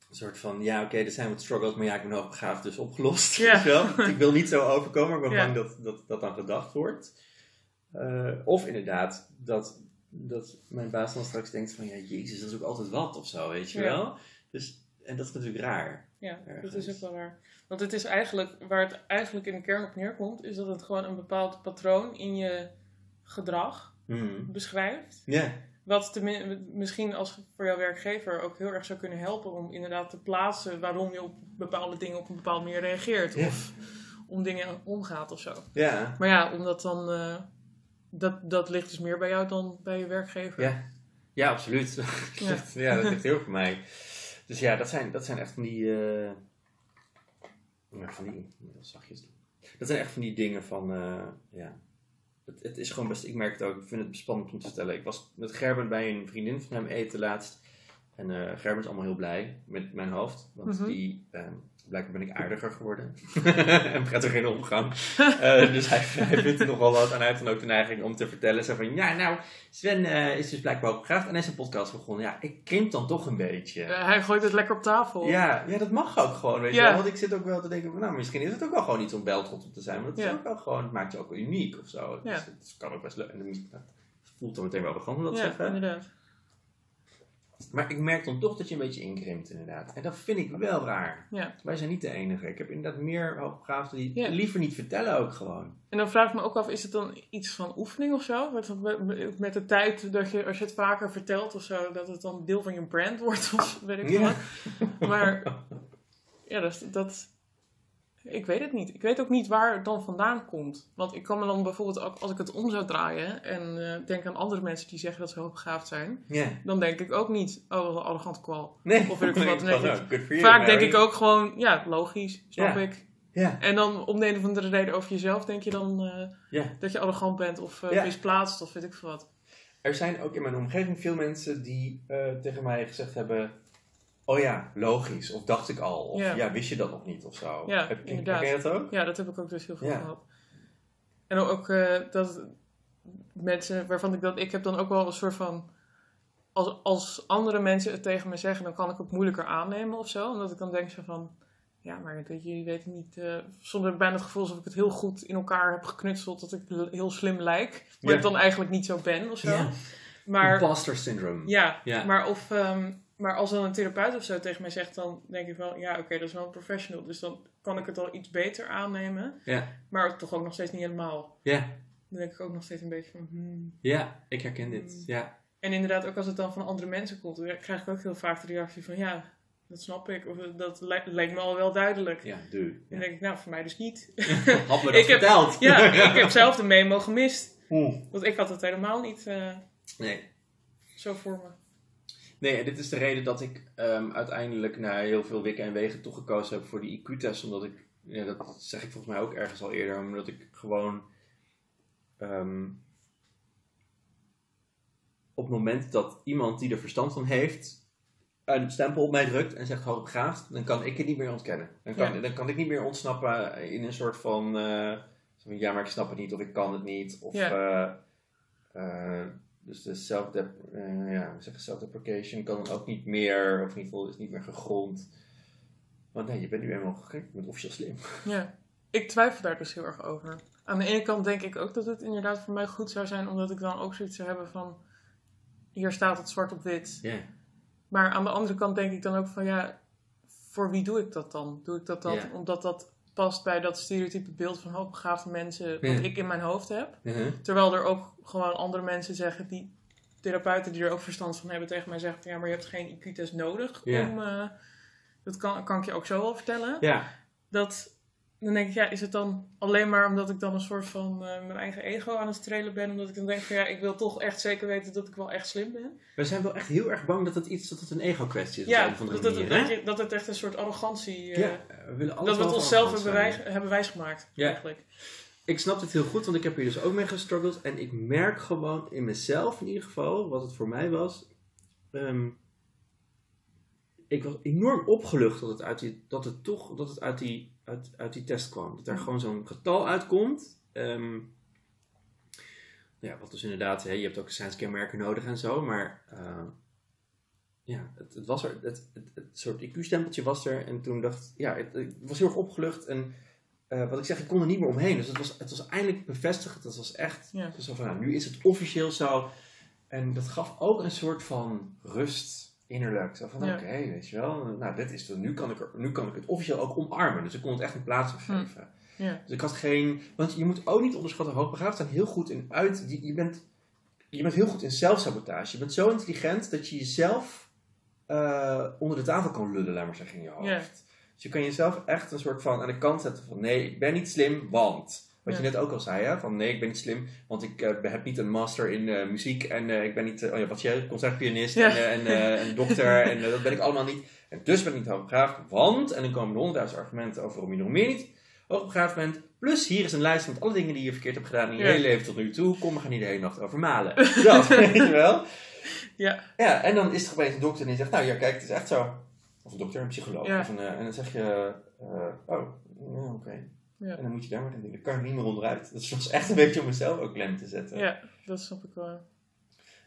een soort van ja, oké, er zijn wat struggles, maar ja, ik ben hoogbegaafd, dus opgelost. Ja. wel? Ik wil niet zo overkomen, maar ik ben bang dat, dat dat dan gedacht wordt. Eh, of inderdaad, dat, dat mijn baas dan straks denkt van ja, jezus, dat is ook altijd wat of zo, weet je wel. Dus, en dat is natuurlijk raar. Ja, dat is ook wel waar. Want het is eigenlijk, waar het eigenlijk in de kern op neerkomt, is dat het gewoon een bepaald patroon in je gedrag Mhm. beschrijft. Ja, Wat tenmin- misschien als voor jouw werkgever ook heel erg zou kunnen helpen om inderdaad te plaatsen waarom je op bepaalde dingen op een bepaalde manier reageert. Of om dingen omgaat of zo. ja, Maar ja, omdat dan. eh, dat, dat ligt dus meer bij jou dan bij je werkgever. Ja. ja, absoluut. Ja. ja. dat ligt heel voor mij. Dus ja, dat zijn, dat zijn echt van die, ja, van die, zachtjes doen. Dat zijn echt van die dingen van, eh, ja, het, het is gewoon best, ik merk het ook, ik vind het spannend om te vertellen. Ik was met Gerben bij een vriendin van hem eten laatst. En eh Gerben is allemaal heel blij met mijn hoofd. Want Mhm. die, eh, blijkbaar ben ik aardiger geworden. en prettiger in omgang. Eh, dus hij, hij vindt er nog wel wat. En hij heeft dan ook de neiging om te vertellen. Zo van, ja nou, Sven eh, is dus blijkbaar opgegraafd. En hij is een podcast begonnen. Ja, ik krimp dan toch een beetje. Eh, hij gooit het lekker op tafel. Ja, ja, dat mag ook gewoon, weet je. Want ik zit ook wel te denken van, nou, misschien is het ook wel gewoon iets om beltrot op te zijn. Maar het, is ook wel gewoon, het maakt je ook wel uniek of zo. Dus het kan ook best leuk. En dat voelt dan meteen wel begonnen om dat te Ja, zeggen. inderdaad. Maar ik merk dan toch dat je een beetje inkrimpt, inderdaad. En dat vind ik wel raar. Ja. Wij zijn niet de enige. Ik heb inderdaad meer hoogbegaafden die Ja. liever niet vertellen ook gewoon. En dan vraag ik me ook af, is het dan iets van oefening of zo? Met, met- de tijd dat je, als je het vaker vertelt of zo, dat het dan deel van je brand wordt of weet ik Ja. wat. Maar ja, dat, dat, ik weet het niet. Ik weet ook niet waar het dan vandaan komt. Want ik kan me dan bijvoorbeeld ook, als ik het om zou draaien en eh, denk aan andere mensen die zeggen dat ze hoogbegaafd zijn, dan denk ik ook niet, oh, wat een arrogant kwal. Nee. Of weet ik wat. Nee, Vaak denk ik ook gewoon, ja, logisch, snap ik. Ja. En dan om de een of andere reden over jezelf denk je dan eh, dat je arrogant bent of eh misplaatst of weet ik veel wat. Er zijn ook in mijn omgeving veel mensen die tegen mij gezegd hebben... Oh ja, logisch. Of dacht ik al. Of ja, Ja. wist je dat nog niet of zo. Ja, Heb, inderdaad. Ken je dat ook? Ja, dat heb ik ook dus heel veel Ja. gehad. En ook eh, dat mensen waarvan ik dat, ik heb dan ook wel een soort van, als, als andere mensen het tegen me zeggen, dan kan ik het moeilijker aannemen of zo. Omdat ik dan denk zo van, ja, maar dat jullie weten niet, eh soms heb ik bijna het gevoel alsof ik het heel goed in elkaar heb geknutseld, dat ik heel slim lijk. Maar Ja. ik dan eigenlijk niet zo ben of zo. Ja. Maar Imposter syndrome. Ja, Ja. Maar, of, ehm, maar als dan een therapeut of zo tegen mij zegt, dan denk ik wel, ja, oké, dat is wel een professional. Dus dan kan ik het al iets beter aannemen. Ja. Maar toch ook nog steeds niet helemaal. Ja. Dan denk ik ook nog steeds een beetje van, hmm. Ja, ik herken dit. Ja. En inderdaad, ook als het dan van andere mensen komt, dan krijg ik ook heel vaak de reactie van, ja, dat snap ik. Of dat li- lijkt me al wel duidelijk. Ja, doe. Dan Ja. denk ik, nou, voor mij dus niet. Had me dat Ik heb- verteld. ja, ik heb zelf de memo gemist. Oeh. Want ik had het helemaal niet eh, Nee. zo voor me. Nee, en dit is de reden dat ik ehm, uiteindelijk na heel veel wikken en wegen toch gekozen heb voor die IQ-test. Omdat ik, ja, dat zeg ik volgens mij ook ergens al eerder, omdat ik gewoon ehm, op het moment dat iemand die er verstand van heeft een stempel op mij drukt en zegt hoogbegaafd, dan kan ik het niet meer ontkennen. Dan kan, Ja. dan kan ik niet meer ontsnappen in een soort van, eh, van, ja, maar ik snap het niet of ik kan het niet. Of, Ja. eh, eh, dus de self uh, ja, zeg je, self-deprecation kan dan ook niet meer, of in ieder geval is niet meer gegrond. Want nee, je bent nu eenmaal gek, bent officieel slim. Ja, ik twijfel daar dus heel erg over. Aan de ene kant denk ik ook dat het inderdaad voor mij goed zou zijn, omdat ik dan ook zoiets zou hebben van: hier staat het zwart op wit. Ja. Maar aan de andere kant denk ik dan ook van: ja, voor wie doe ik dat dan? Doe ik dat dan Ja. omdat dat past bij dat stereotype beeld van hoogbegaafde mensen wat Ja. ik in mijn hoofd heb? Uh-huh. Terwijl er ook gewoon andere mensen zeggen die. Therapeuten die er ook verstand van hebben tegen mij zeggen: ja, maar je hebt geen IQ-test nodig Ja. om. eh, dat kan, kan ik je ook zo wel vertellen Ja. dat dan denk ik, ja, is het dan alleen maar omdat ik dan een soort van eh, mijn eigen ego aan het strelen ben? Omdat ik dan denk van, ja, ik wil toch echt zeker weten dat ik wel echt slim ben. We zijn wel echt heel erg bang dat het iets, dat het een ego-kwestie is. Ja, op een of andere dat, manier, dat, hè? je- dat het echt een soort arrogantie... eh, Ja, we willen dat we het onszelf hebben, zijn. wij, hebben wijsgemaakt, Ja. eigenlijk. Ik snap dit heel goed, want ik heb hier dus ook mee gestruggeld. En ik merk gewoon in mezelf in ieder geval, wat het voor mij was. ehm, ik was enorm opgelucht dat het, uit die, dat het toch dat het uit, die, uit, uit die test kwam. Dat er gewoon zo'n getal uitkomt. Ehm, ja, wat dus inderdaad, hè, je hebt ook science-kenmerken nodig en zo. Maar eh, ja, het, het was er, het, het, het soort IQ-stempeltje was er. En toen dacht ja, het, ik was heel erg opgelucht. En eh, wat ik zeg, ik kon er niet meer omheen. Dus het was, het was eindelijk bevestigd. Het was echt Ja. zo van, nou, nu is het officieel zo. En dat gaf ook een soort van rust innerlijk. Zo van, Ja. oké, weet je wel. Nou, dit is het. Nu kan, ik er, nu kan ik het officieel ook omarmen. Dus ik kon het echt een plaats geven. Ja. Dus ik had geen... Want je moet ook niet onderschatten, hoogbegaafd zijn heel goed in uit... Je, je, bent, je bent heel goed in zelfsabotage. Je bent zo intelligent dat je jezelf eh, onder de tafel kan lullen, laat maar zeggen, in je hoofd. Ja. Dus je kan jezelf echt een soort van aan de kant zetten van... Nee, ik ben niet slim, want... Wat je net ook al zei, hè? Van nee, ik ben niet slim, want ik eh, heb niet een master in eh, muziek en eh, ik ben niet, oh ja, wat jij, concertpianist Ja. en, en, en dokter en dat ben ik allemaal niet. En dus ben ik niet hoogbegaafd, want, en dan komen er honderdduizend argumenten over waarom je nog meer niet hoogbegaafd bent. Plus hier is een lijst met alle dingen die je verkeerd hebt gedaan in je Ja. hele leven tot nu toe. Kom, we gaan hier de hele nacht over malen. Dat, weet je wel? Ja. Ja, en dan is er opeens een dokter en die zegt, nou ja, kijk, het is echt zo. Of een dokter, een psycholoog. Of een, en dan zeg je, oh, oké. Ja. En dan moet je daar maar aan denken. Dan kan ik niet meer onderuit. Dat was echt een beetje om mezelf ook klem te zetten. ja, dat snap ik wel.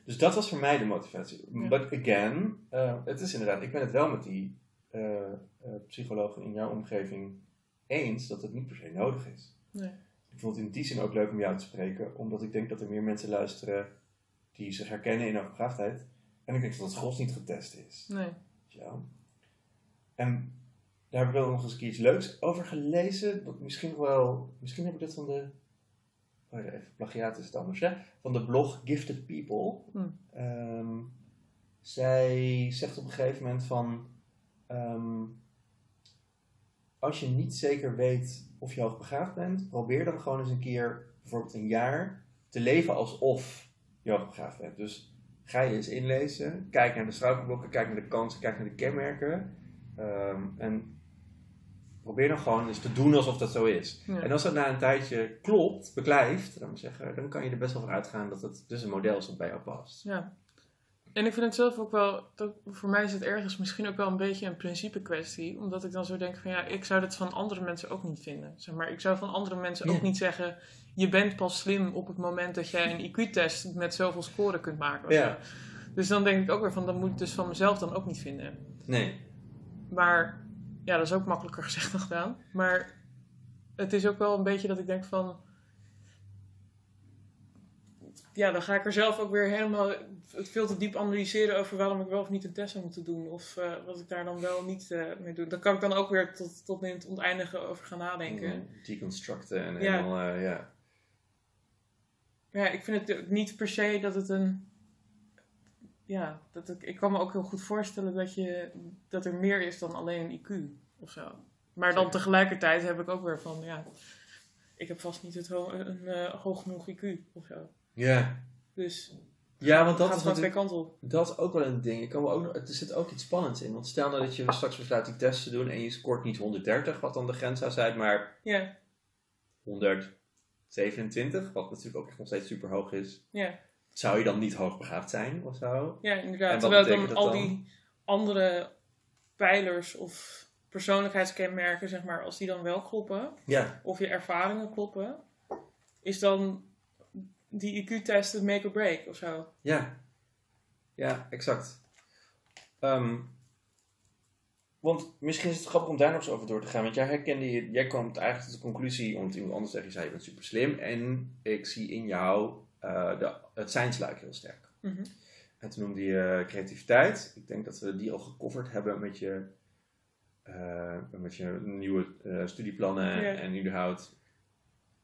Dus dat was voor mij de motivatie. Ja. But again, eh, het is inderdaad, ik ben het wel met die eh, eh, psychologen in jouw omgeving eens dat het niet per se nodig is. Nee. Ik vond het in die zin ook leuk om jou te spreken, omdat ik denk dat er meer mensen luisteren die zich herkennen in hoogbegaafdheid. En ik denk dat het gros niet getest is. Nee. Ja. En daar heb ik wel nog eens iets leuks over gelezen. Misschien wel. Misschien heb ik dat van de. Oh ja, even plagiaat is het anders, hè? Van de blog Gifted People. Hm. Ehm, zij zegt op een gegeven moment van. ehm, als je niet zeker weet of je hoogbegaafd bent, probeer dan gewoon eens een keer, bijvoorbeeld een jaar, te leven alsof je hoogbegaafd bent. Dus ga je eens inlezen, kijk naar de struikelblokken, kijk naar de kansen, kijk naar de kenmerken. ehm, en probeer dan gewoon eens te doen alsof dat zo is. Ja. En als dat na een tijdje klopt, beklijft, dan, zeggen, dan kan je er best wel van uitgaan dat het dus een model is dat bij jou past. Ja. En ik vind het zelf ook wel, dat, voor mij is het ergens misschien ook wel een beetje een principe kwestie. Omdat ik dan zo denk van ja, ik zou dit van andere mensen ook niet vinden. Zeg maar, ik zou van andere mensen ook niet zeggen, je bent pas slim op het moment dat jij een IQ-test met zoveel scoren kunt maken. Ja. Dus dan denk ik ook weer van, dat moet ik dus van mezelf dan ook niet vinden. Nee. Maar ja, dat is ook makkelijker gezegd dan gedaan. Maar het is ook wel een beetje dat ik denk van. Ja, dan ga ik er zelf ook weer helemaal het veel te diep analyseren over waarom ik wel of niet een test zou moeten doen. Of eh, wat ik daar dan wel niet eh, mee doe. Daar kan ik dan ook weer tot, tot in het oneindige over gaan nadenken. Mm, Deconstructen en Ja. helemaal, eh, ja. Ja, ik vind het niet per se dat het een. Ja, dat ik, ik kan me ook heel goed voorstellen dat, je, dat er meer is dan alleen een IQ of zo. Maar dan Zeker. tegelijkertijd heb ik ook weer van, ja, ik heb vast niet het ho- een eh, hoog genoeg IQ of zo. Ja. Dus Ja, want dat gaat twee kanten op. Dat is ook wel een ding. Ik kan me ook, er zit ook iets spannends in. Want stel nou dat je straks besluit die test te doen en je scoort niet 130, wat dan de grens zou zijn, maar Ja, 127, wat natuurlijk ook echt nog steeds super hoog is. ja, Zou je dan niet hoogbegaafd zijn of zo? ja inderdaad. Terwijl dan, al dan? die andere pijlers of persoonlijkheidskenmerken, zeg maar, als die dan wel kloppen, Ja. of je ervaringen kloppen, is dan die IQ-test het make or break of zo. Ja. Ja, exact. Ehm, want misschien is het grappig om daar nog eens over door te gaan. Want jij herkende je, jij kwam eigenlijk tot de conclusie, omdat iemand anders tegen je zei, je bent super slim. En ik zie in jou de, het zijnsluik heel sterk. Mhm. En toen noemde je creativiteit. Ik denk dat we die al gecoverd hebben met je, eh, met je nieuwe eh, studieplannen Ja. en überhaupt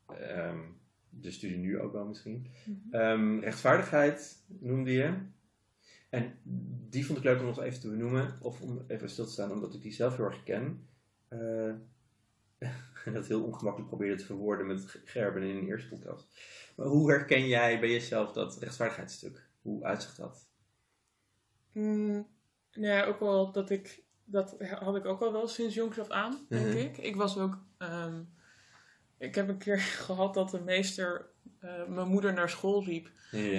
ehm, de studie nu ook wel misschien. Mhm. Ehm, rechtvaardigheid noemde je. En die vond ik leuk om nog even te benoemen, of om even stil te staan, omdat ik die zelf heel erg ken. Eh, dat heel ongemakkelijk probeerde te verwoorden met Gerben in de eerste podcast. Maar hoe herken jij bij jezelf dat rechtvaardigheidsstuk? Hoe uitzicht dat? Mm, nou ja, ook wel dat ik, dat had ik ook al wel sinds jongs af aan, denk Mhm. ik. Ik was ook, ehm, ik heb een keer gehad dat de meester eh, mijn moeder naar school riep.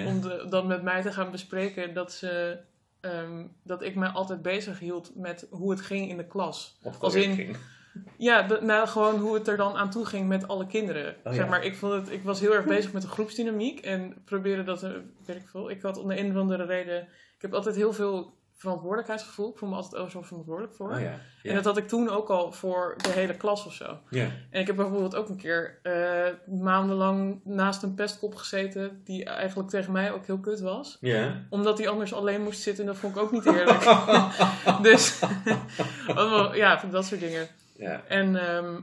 Om de, dan met mij te gaan bespreken dat ze, ehm, dat ik mij altijd bezig hield met hoe het ging in de klas. Als in-. Ja, de- nou gewoon hoe het er dan aan toe ging met alle kinderen. Oh, zeg ja. maar, ik, vond het, ik was heel erg bezig met de groepsdynamiek en probeerde dat, eh, weet ik veel. Ik had om de een of andere reden, ik heb altijd heel veel verantwoordelijkheidsgevoel. Ik voel me altijd overal verantwoordelijk voor. Oh ja. Ja. En dat had ik toen ook al voor de hele klas of zo. ja. En ik heb bijvoorbeeld ook een keer eh, maandenlang naast een pestkop gezeten, die eigenlijk tegen mij ook heel kut was. Ja. Omdat hij anders alleen moest zitten en dat vond ik ook niet eerlijk. dus, allemaal, ja, dat soort dingen. Ja. En ehm,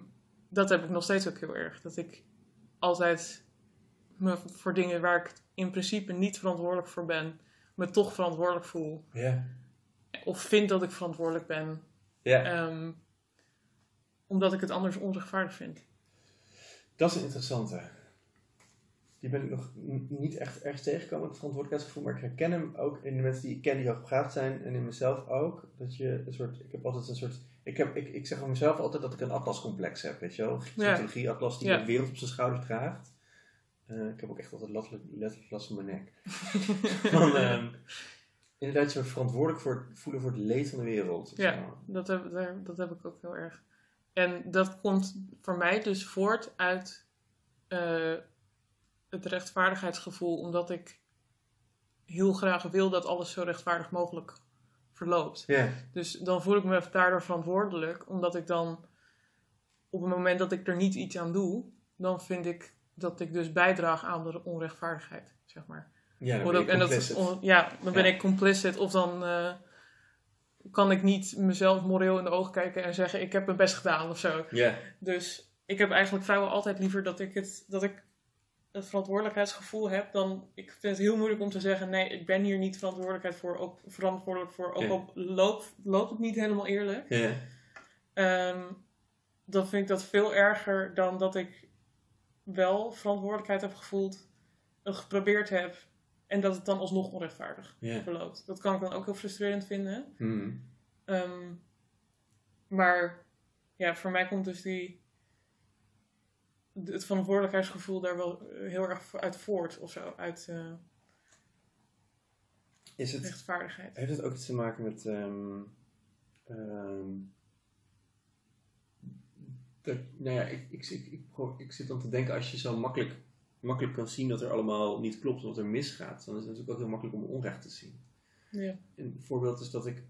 dat heb ik nog steeds ook heel erg. Dat ik altijd me voor dingen waar ik in principe niet verantwoordelijk voor ben, me toch verantwoordelijk voel. Ja. Of vind dat ik verantwoordelijk ben. Ja. ehm, omdat ik het anders onrechtvaardig vind. Dat is een interessante. Die ben ik nog niet echt ergens tegengekomen, het verantwoordelijkheidsgevoel. Maar ik herken hem ook in de mensen die ik ken die hoogbegaafd zijn. En in mezelf ook. Dat je een soort, ik heb altijd een soort, ik, heb, ik, ik zeg van mezelf altijd dat ik een atlascomplex heb, weet je wel. Ja. technologie-atlas die de wereld op zijn schouders draagt. Eh, ik heb ook echt altijd letterlijk, last van mijn nek. van, ehm, inderdaad, je verantwoordelijk voor het voelen voor het leed van de wereld. Ja. zo. Dat heb, dat heb ik ook heel erg. En dat komt voor mij dus voort uit eh, het rechtvaardigheidsgevoel, omdat ik heel graag wil dat alles zo rechtvaardig mogelijk verloopt. Dus dan voel ik me daardoor verantwoordelijk, omdat ik dan op het moment dat ik er niet iets aan doe, dan vind ik dat ik dus bijdraag aan de onrechtvaardigheid, zeg maar. Ja, dan ben ook- je en dat on- ja, dan ben Ja. ik complicit of dan eh, kan ik niet mezelf moreel in de ogen kijken en zeggen ik heb mijn best gedaan of zo. Ja. Dus ik heb eigenlijk vrijwel altijd liever dat ik het, dat ik het verantwoordelijkheidsgevoel heb dan ik vind het heel moeilijk om te zeggen nee ik ben hier niet verantwoordelijkheid voor ook verantwoordelijk voor ook Ja. al loopt, loopt het niet helemaal eerlijk. Ja. Ehm, dan vind ik dat veel erger dan dat ik wel verantwoordelijkheid heb gevoeld, het geprobeerd heb en dat het dan alsnog onrechtvaardig verloopt. Dat kan ik dan ook heel frustrerend vinden. Mhm. Ehm, maar ja, voor mij komt dus die, het verantwoordelijkheidsgevoel daar wel eh, heel erg uit voort of zo, uit eh, Is het, rechtvaardigheid. heeft het ook iets te maken met. ehm, ehm, dat, nou ja, ik, ik, ik, ik, zit dan te denken, als je zo makkelijk, makkelijk kan zien dat er allemaal niet klopt, wat er misgaat, dan is het natuurlijk ook heel makkelijk om onrecht te zien. Ja. Een voorbeeld is dat ik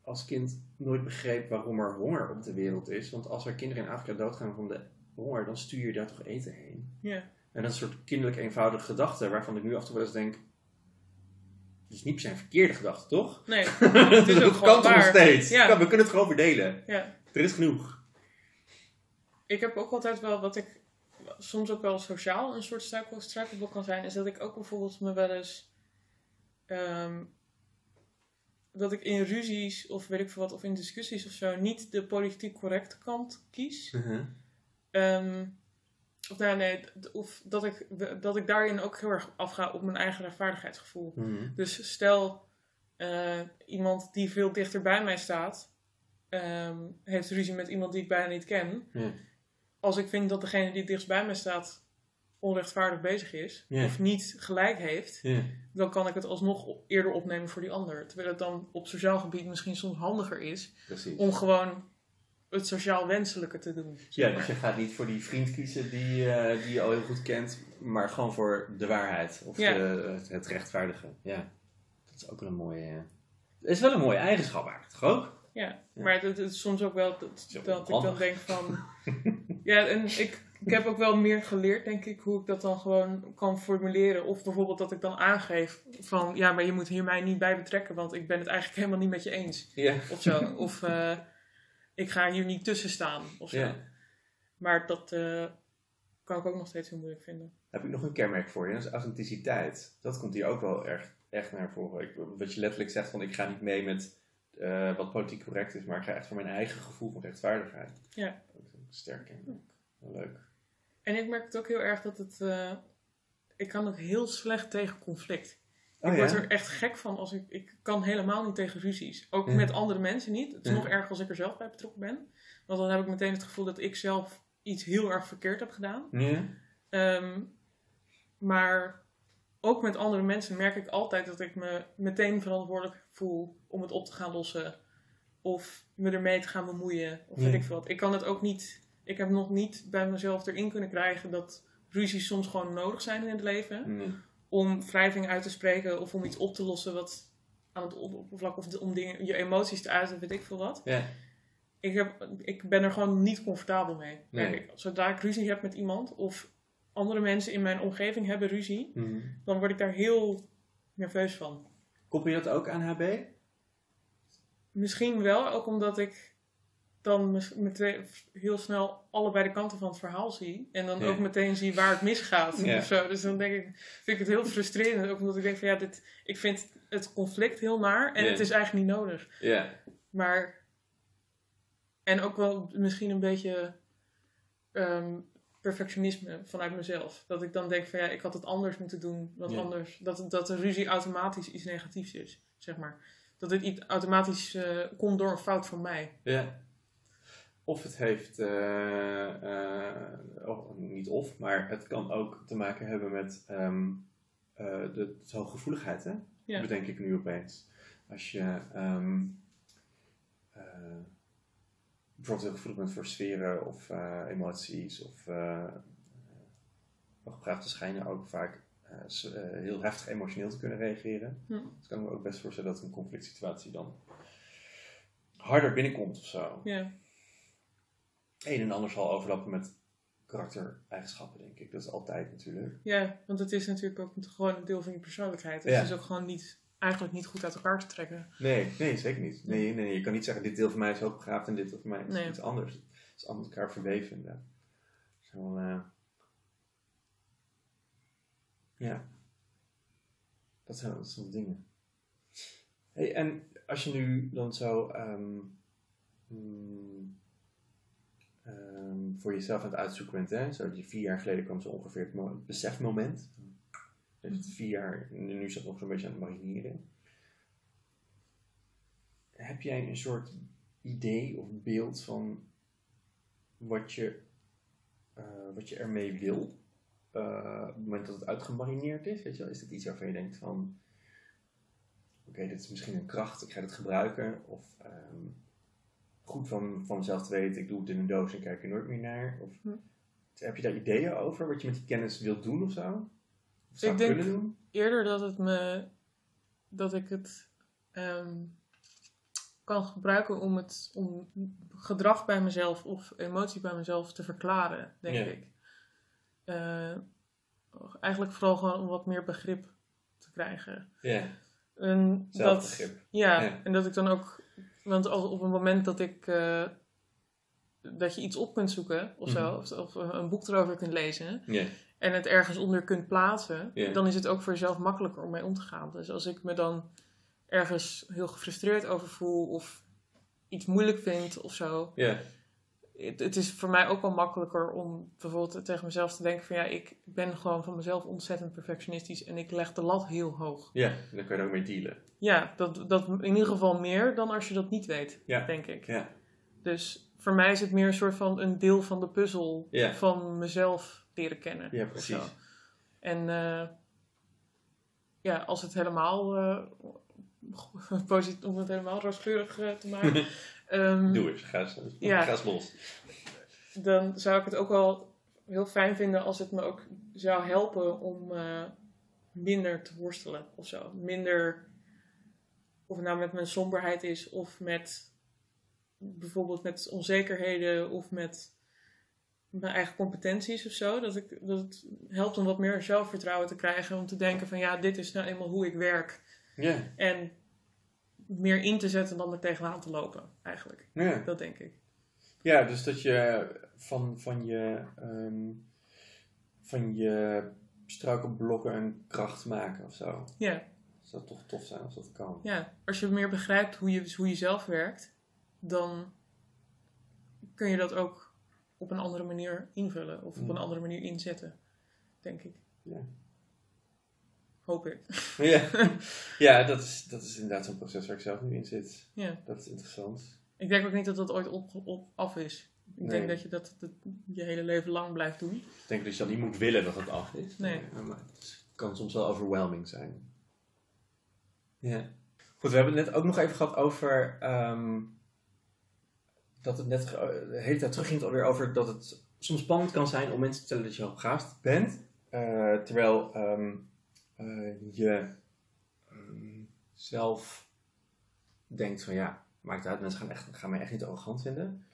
als kind nooit begreep waarom er honger op de wereld is. Want als er kinderen in Afrika doodgaan van de honger, dan stuur je daar toch eten heen. Ja. En dat is een soort kinderlijk eenvoudige gedachte, waarvan ik nu af en toe wel eens denk. Het is niet per se een verkeerde gedachte, toch? Nee, het is ook dat kan toch nog steeds? Ja. We kunnen het gewoon verdelen. Ja. Er is genoeg. Ik heb ook altijd wel wat ik soms ook wel sociaal een soort struikel- struikelblok kan zijn, is dat ik ook bijvoorbeeld me wel eens ehm, dat ik in ruzies of weet ik veel wat, of in discussies of zo, niet de politiek correcte kant kies. Ehm, of, nou, nee, of dat ik, dat ik daarin ook heel erg afga op mijn eigen rechtvaardigheidsgevoel. Mhm. Dus stel, eh, iemand die veel dichter bij mij staat, ehm, heeft ruzie met iemand die ik bijna niet ken. Als ik vind dat degene die dichtst bij mij staat onrechtvaardig bezig is, of niet gelijk heeft, dan kan ik het alsnog eerder opnemen voor die ander. Terwijl het dan op sociaal gebied misschien soms handiger is Precies. om gewoon het sociaal wenselijke te doen. Ja, dus je gaat niet voor die vriend kiezen die, eh, die je al heel goed kent, maar gewoon voor de waarheid of Ja. de, het, rechtvaardige. Ja, dat is ook wel een mooie. Het is wel een mooie eigenschap eigenlijk, toch ook? Ja, Ja. maar het, het is soms ook wel dat, ik dan denk van... ja, en ik, ik heb ook wel meer geleerd, denk ik, hoe ik dat dan gewoon kan formuleren. Of bijvoorbeeld dat ik dan aangeef van... Ja, maar je moet hier mij niet bij betrekken, want ik ben het eigenlijk helemaal niet met je eens. Ja. Of zo. of eh, ik ga hier niet tussen staan, of zo. Ja. Maar dat eh, kan ik ook nog steeds heel moeilijk vinden. Heb ik nog een kenmerk voor je, dat is authenticiteit. Dat komt hier ook wel erg, echt naar voren. Ik, wat je letterlijk zegt van ik ga niet mee met eh, wat politiek correct is, maar ik ga echt voor mijn eigen gevoel van rechtvaardigheid. Ja. Dat is een sterk kenmerk. Leuk. En ik merk het ook heel erg dat het... eh, ik kan ook heel slecht tegen conflict. Oh, ik ja? word er echt gek van als ik... Ik kan helemaal niet tegen ruzies. Ook Ja. met andere mensen niet. Het is Ja. nog erger als ik er zelf bij betrokken ben. Want dan heb ik meteen het gevoel dat ik zelf iets heel erg verkeerd heb gedaan. Ehm, maar ook met andere mensen merk ik altijd dat ik me meteen verantwoordelijk voel om het op te gaan lossen. Of me ermee te gaan bemoeien. Of weet ik veel wat. Ik kan het ook niet. Ik heb nog niet bij mezelf erin kunnen krijgen dat ruzies soms gewoon nodig zijn in het leven. Om wrijving uit te spreken of om iets op te lossen wat aan het oppervlak of om dingen, je emoties te uiten, weet ik veel wat. Ja. Ik, heb, ik ben er gewoon niet comfortabel mee. Nee. ik. Zodra ik ruzie heb met iemand of andere mensen in mijn omgeving hebben ruzie, Mhm. dan word ik daar heel nerveus van. Koppel je dat ook aan HB? Misschien wel, ook omdat ik dan meteen heel snel allebei de kanten van het verhaal zie. En dan Ja. ook meteen zie waar het misgaat. Ja. Of zo. Dus dan denk ik, vind ik het heel frustrerend. Ook omdat ik denk van ja, dit, ik vind het conflict heel naar en Ja. het is eigenlijk niet nodig. Ja. Maar. En ook wel misschien een beetje ehm, perfectionisme vanuit mezelf. Dat ik dan denk van ja, ik had het anders moeten doen. Wat anders. Dat, dat de ruzie automatisch iets negatiefs is, zeg maar. Dat het iets automatisch eh, komt door een fout van mij. Ja. Of het heeft, eh, eh, oh, niet of, maar het kan ook te maken hebben met ehm, eh, de, de hooggevoeligheid, hè? Ja. Bedenk ik nu opeens. Als je ehm, eh, bijvoorbeeld heel gevoelig bent voor sferen of emoties of uh, hoogbegaafde schijnen ook vaak heel heftig emotioneel te kunnen reageren. Hm. Dus kan ik me ook best voorstellen dat een conflict situatie dan harder binnenkomt of zo. Ja, Een en ander zal overlappen met karaktereigenschappen, denk ik. Dat is altijd natuurlijk. ja want het is natuurlijk ook gewoon een deel van je persoonlijkheid. Dus Ja. Het is ook gewoon niet, eigenlijk niet goed uit elkaar te trekken. Nee, nee, zeker niet. Nee, nee, je kan niet zeggen, dit deel van mij is hoogbegaafd en dit deel van mij is Nee. iets anders. Het is allemaal met elkaar verweven, inderdaad. Zo, eh, ja. Dat zijn, dat zijn dingen. Hey, en als je nu dan zo ehm, mm, ehm, voor jezelf aan het uitzoeken bent, hè? Zo die vier jaar geleden kwam zo ongeveer het, mo- het besefmoment. Je zit vier jaar, nu is dat nog zo'n beetje aan het marineren. Heb jij een soort idee of beeld van wat je, eh, wat je ermee wil? eh, op het moment dat het uitgemarineerd is, weet je wel? Is dit iets waarvan je denkt van... Oké, dit is misschien een kracht, ik ga dit gebruiken. Of ehm, goed van, van mezelf te weten, ik doe het in een doos en kijk er nooit meer naar. Of, Hm. Heb je daar ideeën over, wat je met die kennis wilt doen of zo? Of zou Ik denk- kunnen doen? eerder dat het me dat ik het ehm, kan gebruiken om het om gedrag bij mezelf of emotie bij mezelf te verklaren, denk Ja. ik. Eh, eigenlijk vooral gewoon om wat meer begrip te krijgen. Ja, En dat, Ja. en dat ik dan ook, want als op een moment dat ik eh, dat je iets op kunt zoeken of zo, Mhm. of, of een boek erover kunt lezen, en het ergens onder kunt plaatsen, dan is het ook voor jezelf makkelijker om mee om te gaan. Dus als ik me dan ergens heel gefrustreerd over voel of iets moeilijk vind of zo, het, het is voor mij ook wel makkelijker om bijvoorbeeld tegen mezelf te denken van ja, ik ben gewoon van mezelf ontzettend perfectionistisch en ik leg de lat heel hoog. ja. Dan kan je er ook mee dealen. Ja, dat, dat in ieder geval meer dan als je dat niet weet, Ja. denk ik. Ja, Dus voor mij is het meer een soort van een deel van de puzzel Ja. van mezelf leren kennen. ja precies. zo. En eh, ja, als het helemaal posit- om het helemaal rooskleurig eh, te maken, ehm, Doe eens, ga eens, Ja. ga eens los. dan zou ik het ook wel heel fijn vinden als het me ook zou helpen om eh, minder te worstelen of zo. Minder, of het nou met mijn somberheid is of met bijvoorbeeld met onzekerheden of met mijn eigen competenties of zo. Dat, ik, dat het helpt om wat meer zelfvertrouwen te krijgen. Om te denken van ja, dit is nou eenmaal hoe ik werk. Ja, En meer in te zetten dan er tegenaan te lopen, eigenlijk. ja. Dat denk ik. Ja, dus dat je van, van je, ehm, van je struikelblokken een kracht maken of zo. Ja, Dat zou toch tof zijn als dat kan. ja. als je meer begrijpt hoe je, hoe je zelf werkt, dan kun je dat ook op een andere manier invullen of op Mm. een andere manier inzetten, denk ik. Ja. Hoop ik. Ja, ja dat, is, dat is inderdaad zo'n proces waar ik zelf nu in zit. Ja. Dat is interessant. Ik denk ook niet dat dat ooit op, op, af is. Ik Nee. denk dat je dat, dat je hele leven lang blijft doen. Ik denk dat je dan niet moet willen dat het af is. Nee. Maar het kan soms wel overwhelming zijn. Ja. Goed, we hebben het net ook nog even gehad over... ehm, dat het net de hele tijd terugging alweer over dat het soms spannend kan zijn om mensen te vertellen dat je hoogbegaafd bent. Eh, terwijl ehm, eh, je ehm, zelf denkt van ja, maakt uit, mensen gaan, echt, gaan mij echt niet arrogant vinden.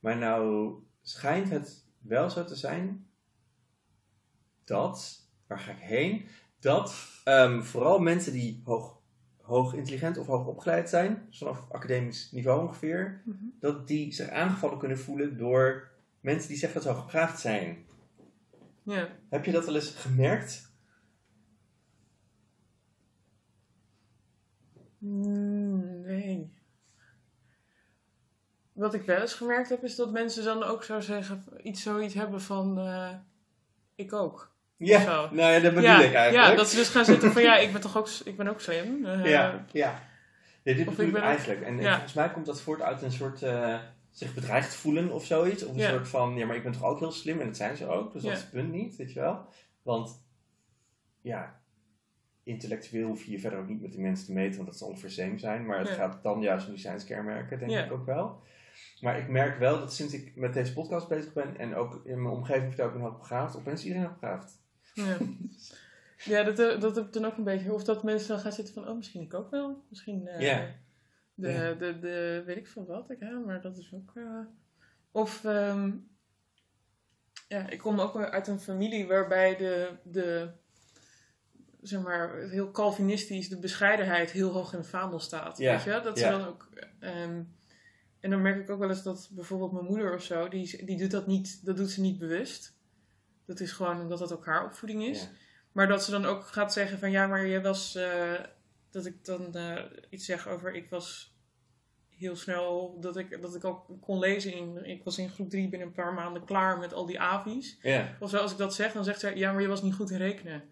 Maar nou schijnt het wel zo te zijn dat, waar ga ik heen? Dat ehm, vooral mensen die hoog, hoog intelligent of hoog opgeleid zijn, dus vanaf academisch niveau ongeveer, dat die zich aangevallen kunnen voelen door mensen die zeggen dat ze hoogbegaafd zijn. Ja. Heb je dat wel eens gemerkt? Nee. Wat ik wel eens gemerkt heb, is dat mensen dan ook zo zeggen, iets zoiets hebben van, eh, ik ook. Ja, Zo. nou ja, dat bedoel ja, ik eigenlijk. ja, dat ze dus gaan zitten van, ja, ik ben toch ook, ik ben ook slim. eh, ja, ja. Ja, dit bedoel ik ook- eigenlijk. En ja. volgens mij komt dat voort uit een soort eh, zich bedreigd voelen of zoiets. Of een Ja. soort van, ja, maar ik ben toch ook heel slim en dat zijn ze ook. Dus dat is het punt niet, weet je wel. Want, ja, intellectueel hoef je je verder ook niet met die mensen te meten, want dat zal ongeveer same zijn. Maar het gaat dan juist om die science-kenmerken, denk Ja. ik ook wel. Maar ik merk wel dat sinds ik met deze podcast bezig ben en ook in mijn omgeving vertel ik hoogbegaafd, opeens is iedereen hoogbegaafd. Ja, ja dat, eh, dat heb ik dan ook een beetje. Of dat mensen dan gaan zitten van, oh, misschien ik ook wel. Misschien Ja. de. De, de, weet ik veel wat. Ik, ja, maar dat is ook... eh, Of, ehm, ja, ik kom ook uit een familie waarbij de, de zeg maar, heel Calvinistisch, de bescheidenheid heel hoog in het vaandel staat. Ja, Weet je? Dat ze dan ook... ehm, en dan merk ik ook wel eens dat bijvoorbeeld mijn moeder of zo, die, die doet dat niet, dat doet ze niet bewust. Dat is gewoon omdat dat ook haar opvoeding is. Ja. Maar dat ze dan ook gaat zeggen van ja, maar je was. eh, dat ik dan eh, iets zeg over ik was heel snel. Dat ik, dat ik ook kon lezen in. Ik was in groep 3 binnen een paar maanden klaar met al die avi's. Ja. Of zo, als ik dat zeg, dan zegt ze ja, maar je was niet goed in rekenen.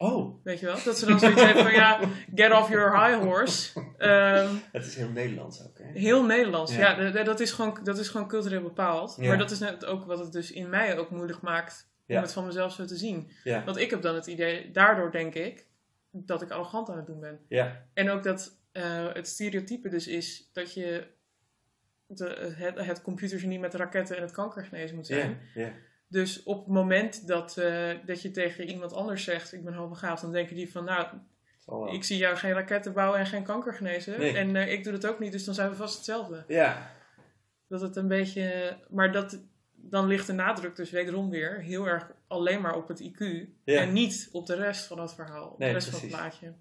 Oh, Weet je wel? Dat ze dan zoiets heeft van ja, get off your high horse. Ehm, het is heel Nederlands ook, hè? Heel Nederlands, Ja. dat, is gewoon, dat is gewoon cultureel bepaald. Ja. Maar dat is net ook wat het dus in mij ook moeilijk maakt om het van mezelf zo te zien. Want ik heb dan het idee, daardoor denk ik, dat ik arrogant aan het doen ben. Ja. En ook dat eh, het stereotype dus is dat je de, het, het computergenie met raketten en het kanker genezen moet zijn. Ja. Dus op het moment dat, eh, dat je tegen iemand anders zegt, ik ben hoogbegaafd, dan denken die van, nou, wel. ik zie jou geen raketten bouwen en geen kanker genezen. Nee. En eh, ik doe dat ook niet, dus dan zijn we vast hetzelfde. Ja. Dat het een beetje. Maar dat, dan ligt de nadruk dus wederom weer heel erg alleen maar op het IQ. Ja. En niet op de rest van het verhaal. Op Nee, de rest van het plaatje.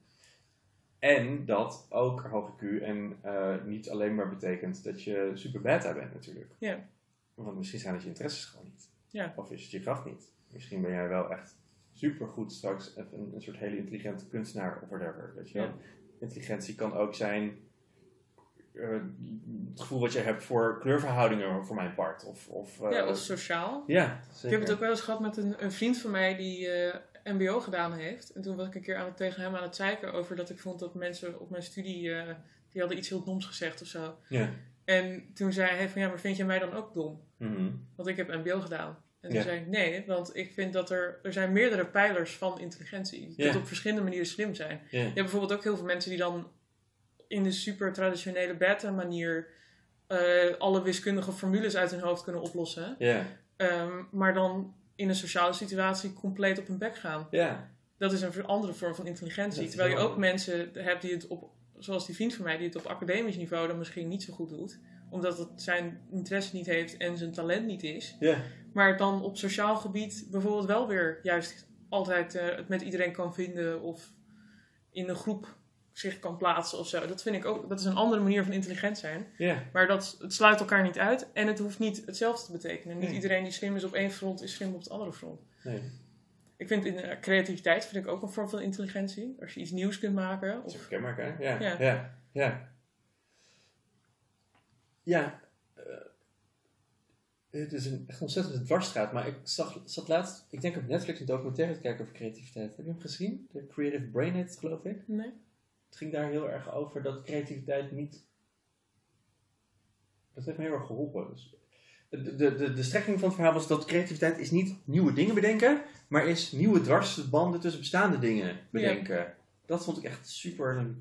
En dat ook hoge Q en eh, niet alleen maar betekent dat je super beta bent natuurlijk. Ja. Want misschien zijn het je interesses gewoon niet. Ja. Of is het je kracht niet. Misschien ben jij wel echt super goed straks een, een soort hele intelligente kunstenaar of whatever. Weet je wel? Ja. Intelligentie kan ook zijn eh, het gevoel wat je hebt voor kleurverhoudingen voor mijn part. Of, of, eh, ja, of sociaal. ja, Ik heb het ook wel eens gehad met een, een vriend van mij die eh, MBO gedaan heeft. En toen was ik een keer aan het, tegen hem aan het zeiken over dat ik vond dat mensen op mijn studie. die hadden iets heel doms gezegd of zo. Ja. En toen zei hij van ja, maar vind je mij dan ook dom? Mhm. Want ik heb MBO gedaan. En toen Ja. zei ik nee, want ik vind dat er, er zijn meerdere pijlers van intelligentie. Die Ja. op verschillende manieren slim zijn. Ja. Je hebt bijvoorbeeld ook heel veel mensen die dan in de super traditionele beta manier eh, alle wiskundige formules uit hun hoofd kunnen oplossen. Ja. Ehm, maar dan in een sociale situatie compleet op hun bek gaan. Ja. Dat is een andere vorm van intelligentie. Terwijl je ook mensen hebt die het op, zoals die vriend van mij, die het op academisch niveau dan misschien niet zo goed doet. Omdat het zijn interesse niet heeft en zijn talent niet is. Ja. Maar het dan op sociaal gebied bijvoorbeeld wel weer juist altijd eh, het met iedereen kan vinden of in een groep zich kan plaatsen of zo. Dat vind ik ook, dat is een andere manier van intelligent zijn. Ja. Maar dat, het sluit elkaar niet uit en het hoeft niet hetzelfde te betekenen. Niet Nee. iedereen die slim is op één front is slim op het andere front. Nee. Ik vind in eh, creativiteit vind ik ook een vorm van intelligentie. Als je iets nieuws kunt maken. Of, een kenmerk, hè? Ja. Ja. Ja. Ja. Ja. eh, het is een echt ontzettend dwarsstraat, maar ik zag, zat laatst, ik denk op Netflix een documentaire te kijken over creativiteit. Heb je hem gezien? De Creative Brain heet het, geloof ik. Nee? Het ging daar heel erg over dat creativiteit niet. Dat heeft me heel erg geholpen. Dus de, de, de, de strekking van het verhaal was dat creativiteit is niet nieuwe dingen bedenken, maar is nieuwe dwarsbanden tussen bestaande dingen bedenken. Dat vond ik echt super.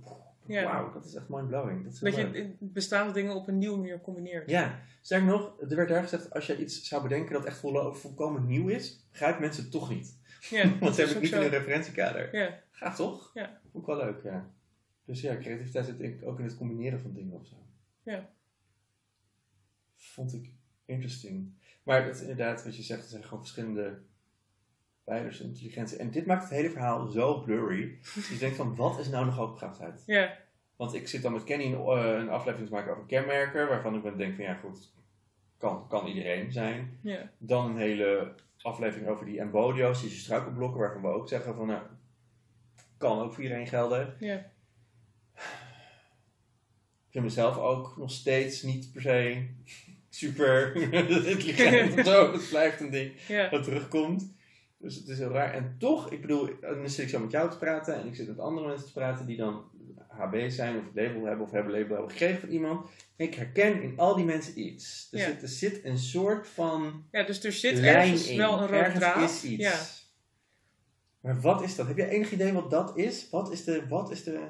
Ja. Wauw, dat is echt mind-blowing. Dat Dat je leuk. bestaande dingen op een nieuwe manier combineert. Ja, sterker nog, er werd daar gezegd, als je iets zou bedenken dat echt vol- volkomen nieuw is, begrijpen mensen het toch niet. Ja, Want dat ze hebben het niet in een referentiekader. Ja, Gaat toch? Ja. Ook wel leuk, ja. Dus ja, creativiteit zit ook in het combineren van dingen of zo. Ja. Vond ik interesting. Maar dat is inderdaad, wat je zegt, er zijn gewoon verschillende van intelligentie. En dit maakt het hele verhaal zo blurry. Dus je denkt van, wat is nou nog hoogbegaafdheid? ja, Want ik zit dan met Kenny een, eh, een aflevering te maken over kenmerken, waarvan ik denk van, ja goed, kan, kan iedereen zijn. ja. Dan een hele aflevering over die embodio's, die struikelblokken, waarvan we ook zeggen van, nou, kan ook voor iedereen gelden. ja. Ik vind mezelf ook nog steeds niet per se super intelligent of zo. Het blijft een ding dat terugkomt. Dus het is heel raar. En toch, ik bedoel, dan zit ik zo met jou te praten en ik zit met andere mensen te praten die dan HB zijn of het label hebben of hebben label hebben gekregen van iemand. Ik herken in al die mensen iets. Er, Ja. zit, er zit een soort van Ja, dus er zit ergens in. wel een rode Ergens draad. is iets. Ja. Maar wat is dat? Heb je enig idee wat dat is? Wat is de... Wat is de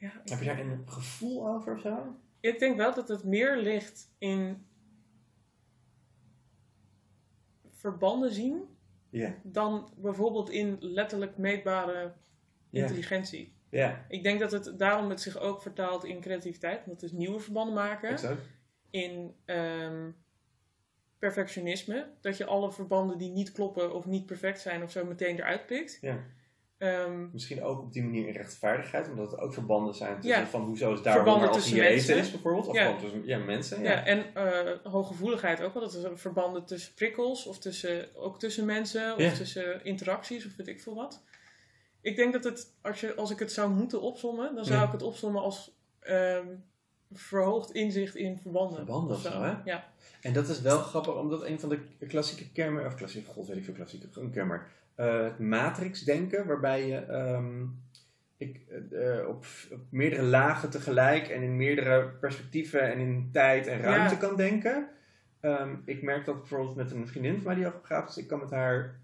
Ja, heb je daar een gevoel over of zo? Ik denk wel dat het meer ligt in verbanden zien dan bijvoorbeeld in letterlijk meetbare intelligentie. Ja, Ik denk dat het daarom het zich ook vertaalt in creativiteit, want het is nieuwe verbanden maken. exact. In ehm, perfectionisme, dat je alle verbanden die niet kloppen of niet perfect zijn of zo meteen eruit pikt. Ja. Ehm, Misschien ook op die manier in rechtvaardigheid, omdat er ook verbanden zijn tussen Ja. van hoezo is daar Verbanden als tussen hier mensen. eten is bijvoorbeeld. Of Ja. tussen ja, mensen. Ja, Ja. en eh, hooggevoeligheid ook wel. Dat is verbanden tussen prikkels of tussen, ook tussen mensen of tussen interacties of weet ik veel wat. Ik denk dat het, als, je, als ik het zou moeten opzommen, dan zou ik het opzommen als ehm, verhoogd inzicht in verbanden. Verbanden of zo, hè? Ja, En dat is wel grappig, omdat een van de klassieke kenmerken, of klassieke, god weet ik veel klassieke, een kenmerk, eh, het matrixdenken, waarbij je ehm, ik, eh, eh, op, op meerdere lagen tegelijk en in meerdere perspectieven en in tijd en ruimte Ja. kan denken. Ehm, ik merk dat bijvoorbeeld met een vriendin van mij die overgegaan is, ik kan met haar,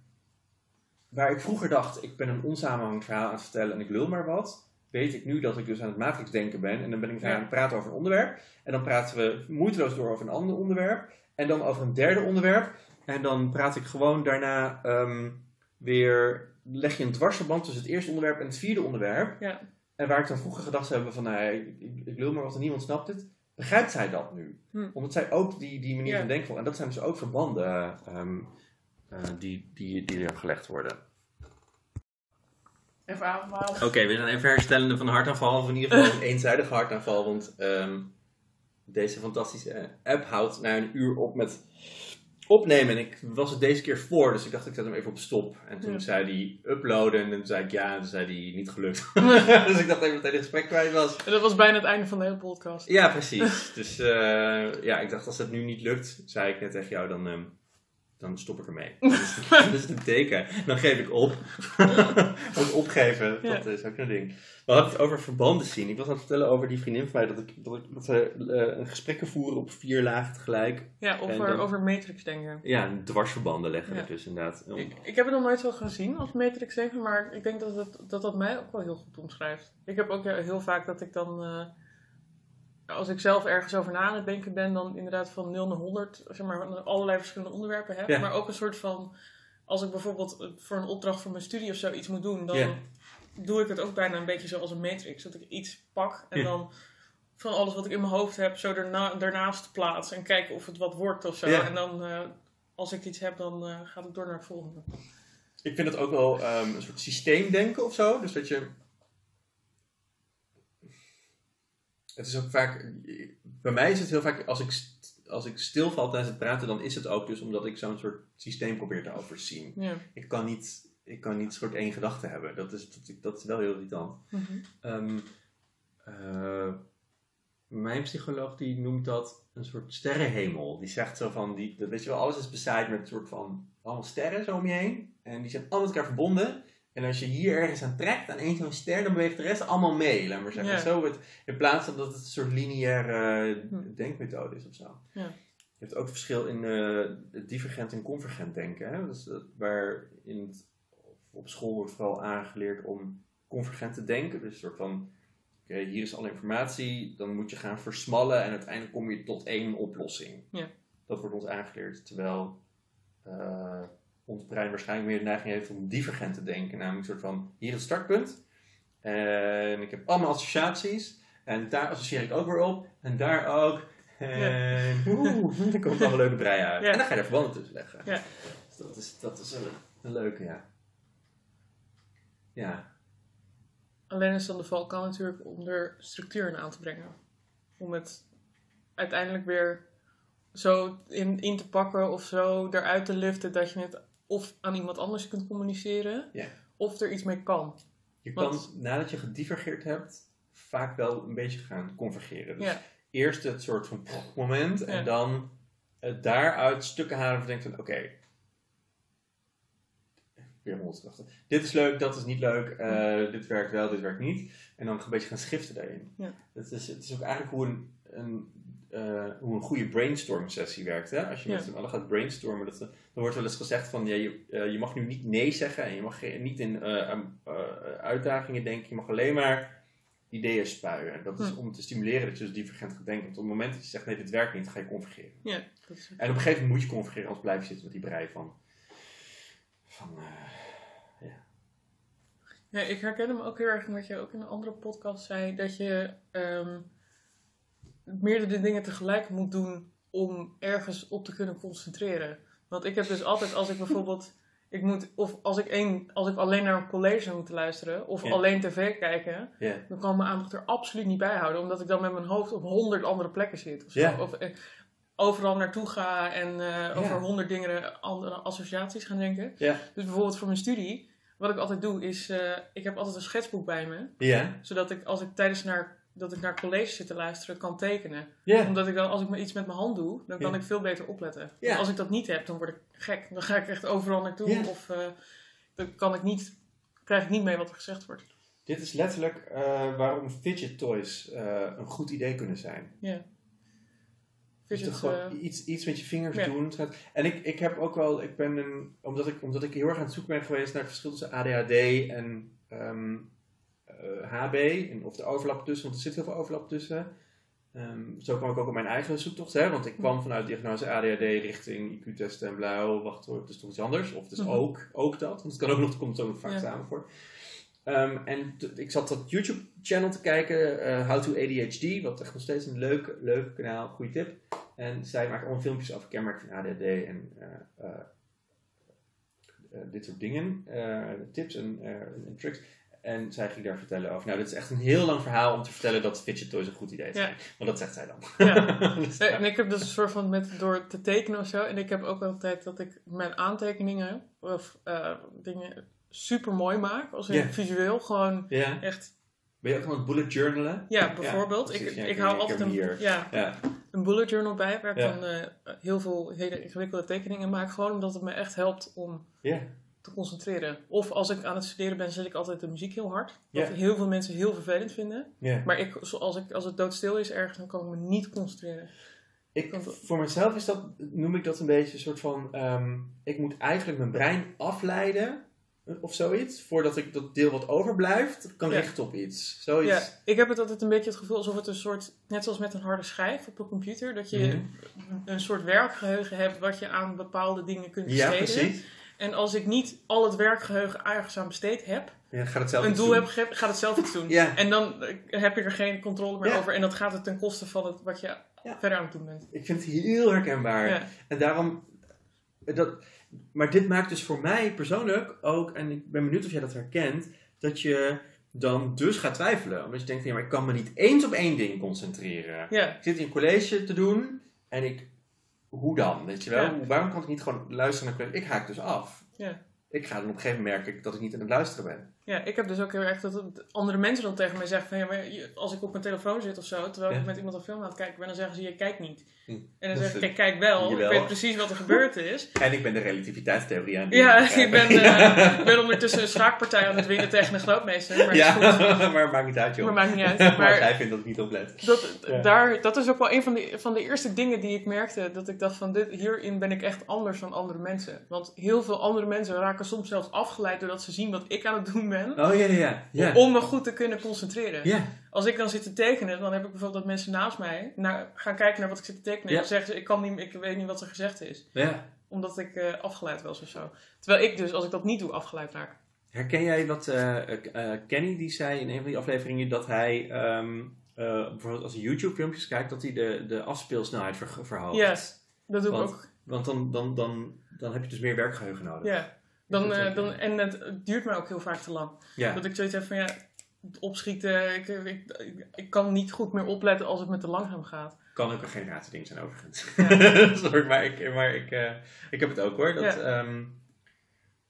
waar ik vroeger dacht, ik ben een onsamenhangend verhaal aan het vertellen en ik lul maar wat, weet ik nu dat ik dus aan het matrixdenken ben. En dan ben ik Ja. aan het praten over een onderwerp. En dan praten we moeiteloos door over een ander onderwerp. En dan over een derde onderwerp. En dan praat ik gewoon daarna ehm, weer, leg je een dwarsverband tussen het eerste onderwerp en het vierde onderwerp. ja, En waar ik dan vroeger gedacht zou hebben van, nou, ja, ik, ik, ik lul maar wat en niemand snapt het. Begrijpt zij dat nu? Hm. Omdat zij ook die, die manier Ja. van denken volgt. En dat zijn dus ook verbanden ehm, eh, die, die, die er gelegd worden. even ademhalen. Oké, we zijn even herstellende van een hartaanval. Of in ieder geval een eenzijdige hartaanval. Want ehm, deze fantastische app houdt na een uur op met opnemen. En ik was het deze keer voor, dus ik dacht ik zet hem even op stop. En toen Ja. zei hij uploaden. En toen zei ik ja, en toen zei hij niet gelukt. dus ik dacht even dat hij het gesprek kwijt was. En dat was bijna het einde van de hele podcast. Ja, precies. dus eh, ja, ik dacht als het nu niet lukt, zei ik net tegen jou, dan, ehm, dan stop ik ermee. dat, is, dat is een teken. Dan geef ik op. Want opgeven, Ja. dat is ook een ding. We hadden het over verbanden zien. Ik was aan het vertellen over die vriendin van mij, dat, ik, dat, ik, dat we eh, een gesprekken voeren op vier lagen tegelijk. Ja, over, dan- over matrix denken. Ja, dwarsverbanden leggen Ja. dus inderdaad. Om- Ik, ik heb het nog nooit zo gezien als matrix denken, maar ik denk dat het, dat, dat mij ook wel heel goed omschrijft. Ik heb ook heel vaak dat ik dan, eh, als ik zelf ergens over na aan het denken ben, dan inderdaad van 0 naar 100, zeg maar, allerlei verschillende onderwerpen heb. Ja. Maar ook een soort van, als ik bijvoorbeeld eh, voor een opdracht voor mijn studie of zo iets moet doen, dan Ja. doe ik het ook bijna een beetje zoals een matrix. Dat ik iets pak en Ja. dan van alles wat ik in mijn hoofd heb, zo daarnaast plaats en kijken of het wat wordt of zo. En dan, eh, als ik iets heb, dan eh, gaat het door naar het volgende. Ik vind het ook wel ehm, een soort systeemdenken of zo. Dus dat je. Het is ook vaak. Bij mij is het heel vaak. Als ik, als ik stilval tijdens het praten, dan is het ook dus omdat ik zo'n soort systeem probeer te overzien. Ja. Ik kan niet. Ik kan niet soort één gedachte hebben. Dat is, dat, dat is wel heel irritant. Eh, mijn psycholoog die noemt dat een soort sterrenhemel. Die zegt zo van, die, dat, weet je wel, alles is bezaaid met een soort van allemaal sterren zo om je heen. En die zijn allemaal met elkaar verbonden. En als je hier ergens aan trekt, aan één zo'n ster, dan beweegt de rest allemaal mee. Laat maar zeggen. Ja. Zo het, in plaats van dat het een soort lineaire Hm. denkmethode is of zo. Ja. Je hebt ook verschil in eh, divergent en convergent denken. Hè? Dus, dat- waar in het, op school wordt vooral aangeleerd om convergent te denken. Dus een soort van, oké, hier is alle informatie, dan moet je gaan versmallen en uiteindelijk kom je tot één oplossing. Ja. Dat wordt ons aangeleerd, terwijl eh, ons brein waarschijnlijk meer de neiging heeft om divergent te denken. Namelijk een soort van, hier is het startpunt en ik heb allemaal associaties en daar associeer ik ook weer op en daar ook. En oeh, dan komt allemaal leuke brei uit. Ja. En dan ga je er verbanden tussen leggen. Ja. Dus dat is, dat is een, een leuke, ja. Ja, Alleen is dan de valkuil natuurlijk om er structuur in aan te brengen. Om het uiteindelijk weer zo in, in te pakken of zo eruit te liften dat je het of aan iemand anders kunt communiceren. Ja. Of er iets mee kan. je Want- kan nadat je gedivergeerd hebt, vaak wel een beetje gaan convergeren. Dus Ja. eerst het soort van moment en Ja. dan het daaruit stukken halen en denken van oké. Weer honderdkrachten. Dit is leuk, dat is niet leuk, eh, dit werkt wel, dit werkt niet. En dan een beetje gaan schiften daarin. Ja. Het, is, het is ook eigenlijk hoe een, een, eh, hoe een goede brainstorm sessie werkt. Hè? Als je met Ja. z'n allen gaat brainstormen, dat, dan wordt wel eens gezegd van ja, je, eh, je mag nu niet nee zeggen en je mag niet in eh, uitdagingen denken. Je mag alleen maar ideeën spuien. En dat is om te stimuleren dat je dus divergent gaat denken. Want op het moment dat je zegt nee, dit werkt niet, ga je convergeren. Ja, dat is En op een gegeven moment moet je convergeren, anders blijf je zitten met die brei van... van eh, Ja, ik herken hem ook heel erg wat je ook in een andere podcast zei. Dat je ehm, meerdere dingen tegelijk moet doen om ergens op te kunnen concentreren. Want ik heb dus altijd als ik bijvoorbeeld... Ik moet, of als ik, één, als ik alleen naar een college moet luisteren, of alleen tv kijken, dan kan mijn aandacht er absoluut niet bij houden. Omdat ik dan met mijn hoofd op honderd andere plekken zit. Of, of eh, overal naartoe ga en eh, over honderd dingen, andere associaties gaan denken. Dus bijvoorbeeld voor mijn studie, wat ik altijd doe, is eh, ik heb altijd een schetsboek bij me. Zodat ik als ik tijdens naar, dat ik naar college zit te luisteren, kan tekenen. Omdat ik dan, als ik me iets met mijn hand doe, dan kan ik veel beter opletten. Als ik dat niet heb, dan word ik gek. Dan ga ik echt overal naartoe. Of eh, dan kan ik niet, krijg ik niet mee wat er gezegd wordt. Dit is letterlijk eh, waarom fidget toys eh, een goed idee kunnen zijn. Ja. Fidget, toch gewoon iets, iets met je vingers ja. doen. En ik, ik heb ook wel, ik ben een, omdat ik, omdat ik heel erg aan het zoeken ben geweest naar het verschil tussen ADHD en ehm, eh, HB. En of er overlap tussen, want er zit heel veel overlap tussen. Ehm, zo kwam ik ook op mijn eigen zoektocht, hè? want ik kwam vanuit diagnose ADHD richting IQ-testen en blauw. Wacht hoor, het is toch iets anders. Of het is Mhm. ook, ook dat, want het kan ook nog, komt ook vaak Ja. samen voor. Ehm, en ik zat dat YouTube-channel te kijken, eh, How to ADHD, wat echt nog steeds een leuk, leuk kanaal, goede tip. En zij maken allemaal filmpjes over kenmerken van ADHD en eh, eh, eh, dit soort dingen, eh, tips en, eh, en tricks. En zij ging daar vertellen over. Nou, dit is echt een heel lang verhaal om te vertellen dat fidget toys een goed idee zijn. Want dat zegt zij dan. Ja. Dus, ja. en ik heb dus een soort van met, door te tekenen of zo. En ik heb ook altijd dat ik mijn aantekeningen of eh, dingen super mooi maak. Als in Ja. visueel gewoon Ja. echt. Ben je ook aan het bullet journalen? Ja, bijvoorbeeld. precies. ik, Ja, ik, ik- hou ik altijd een, ja, Ja. een bullet journal bij. Waar ik Ja. dan eh, heel veel hele ingewikkelde tekeningen maak. Gewoon omdat het me echt helpt om Ja. Te concentreren. Of als ik aan het studeren ben, zet ik altijd de muziek heel hard. Wat Ja. heel veel mensen heel vervelend vinden. Ja. Maar ik, zoals ik, als het doodstil is ergens, dan kan ik me niet concentreren. Ik, voor mezelf is dat, noem ik dat een beetje een soort van, ehm, ik moet eigenlijk mijn brein afleiden eh, of zoiets, voordat ik dat deel wat overblijft, kan Ja. richten op iets. Zoiets. Ja, ik heb het altijd een beetje het gevoel alsof het een soort, net zoals met een harde schijf op een computer, dat je Mhm. een soort werkgeheugen hebt wat je aan bepaalde dingen kunt Ja, besteden. precies. En als ik niet al het werkgeheugen ergens aan besteed heb, Ja, gaat het zelf een iets doel doen. heb gegeven, gaat het zelf iets doen. Ja. En dan eh, heb je er geen controle meer Ja. over en dat gaat het ten koste van het, wat je verder aan het doen bent. Ik vind het heel herkenbaar. En daarom, dat, maar dit maakt dus voor mij persoonlijk ook, en ik ben benieuwd of jij dat herkent, dat je dan dus gaat twijfelen. Omdat je denkt, ja, maar ik kan me niet eens op één ding concentreren. Ik zit in een college te doen en ik, hoe dan? Weet je wel? Ja. Waarom kan ik niet gewoon luisteren naar? Ik haak dus af. Ja. ik ga dan op een gegeven moment merken dat ik niet aan het luisteren ben. Ja, ik heb dus ook heel erg dat andere mensen dan tegen mij zeggen van ja, maar je- als ik op mijn telefoon zit of zo, terwijl Ja. ik met iemand een film aan het kijken ben, dan zeggen ze je kijkt niet. Hm. En dan zeg ik, ik kijk wel, Jawel. ik weet precies wat er gebeurd is. En ik ben de relativiteitstheorie aan het Ja, ik ben, eh, ik ben ondertussen een schaakpartij aan het winnen tegen een grootmeester. Maar, ja, goed. maar het maakt niet uit, joh. maar maakt niet uit. Maar jij vindt dat ik niet oplet. dat, Ja. daar, dat is ook wel een van de, van de eerste dingen die ik merkte. Dat ik dacht van dit, hierin ben ik echt anders dan andere mensen. Want heel veel andere mensen raken soms zelfs afgeleid doordat ze zien wat ik aan het doen ben. Oh ja, ja, ja. ja. Om me goed te kunnen concentreren. Ja, Als ik dan zit te tekenen, dan heb ik bijvoorbeeld dat mensen naast mij naar, gaan kijken naar wat ik zit te tekenen. En Ja. dan zeggen ze, ik, kan niet, ik weet niet wat er gezegd is. ja. Omdat ik eh, afgeleid was of zo. Terwijl ik dus, als ik dat niet doe, afgeleid raak. Herken jij wat eh, eh, Kenny die zei in een van die afleveringen dat hij ehm, eh, bijvoorbeeld als hij YouTube filmpjes kijkt, dat hij de, de afspeelsnelheid ver- verhoogt? Ja, dat doe ik ook. Want dan, dan, dan, dan heb je dus meer werkgeheugen nodig. Ja. Dan, dan, en het duurt mij ook heel vaak te lang. Ja. Dat ik zoiets heb van ja, opschieten, ik, ik, ik, ik kan niet goed meer opletten als het me te langzaam gaat. Kan ook een generatieding zijn overigens. Ja. Sorry, maar, ik, maar ik, eh, ik heb het ook hoor. Dat, Ja. ja.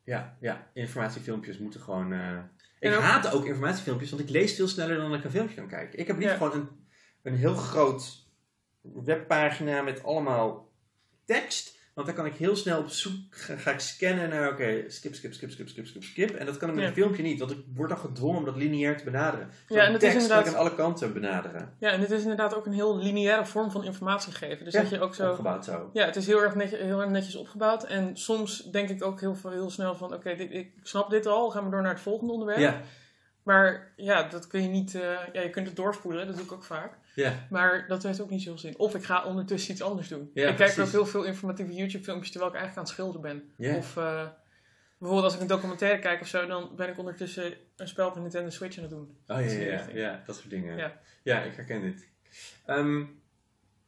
ja, ja, informatiefilmpjes moeten gewoon... eh, Ik ook- haat ook informatiefilmpjes, want ik lees veel sneller dan ik een filmpje kan kijken. Ik heb liever Ja. gewoon een, een heel groot webpagina met allemaal tekst. Want dan kan ik heel snel op zoek, ga, ga ik scannen naar, oké, skip, skip, skip, skip, skip, skip, skip. En dat kan ik met Ja. een filmpje niet, want ik word dan gedwongen om dat lineair te benaderen. Ja, en het is tekst kan ik inderdaad- aan alle kanten benaderen. Ja, en het is inderdaad ook een heel lineaire vorm van informatie geven. Dus Ja, dat je ook zo... Opgebouwd zo. Ja, het is heel erg, netjes, heel erg netjes opgebouwd. En soms denk ik ook heel, heel snel van... Oké, ik snap dit al. Gaan we door naar het volgende onderwerp. Ja, Maar ja, dat kun je niet... eh, ja, je kunt het doorspoelen. Dat doe ik ook vaak. Ja. Maar dat heeft ook niet zoveel zin. Of ik ga ondertussen iets anders doen. Ja, ik kijk precies. ook heel veel informatieve YouTube filmpjes terwijl ik eigenlijk aan het schilderen ben. Of eh, bijvoorbeeld als ik een documentaire kijk of zo, dan ben ik ondertussen een spel op een Nintendo Switch aan het doen. Oh ja, ja, ja, dat soort dingen. Ja. Ja, ik herken dit. Ehm,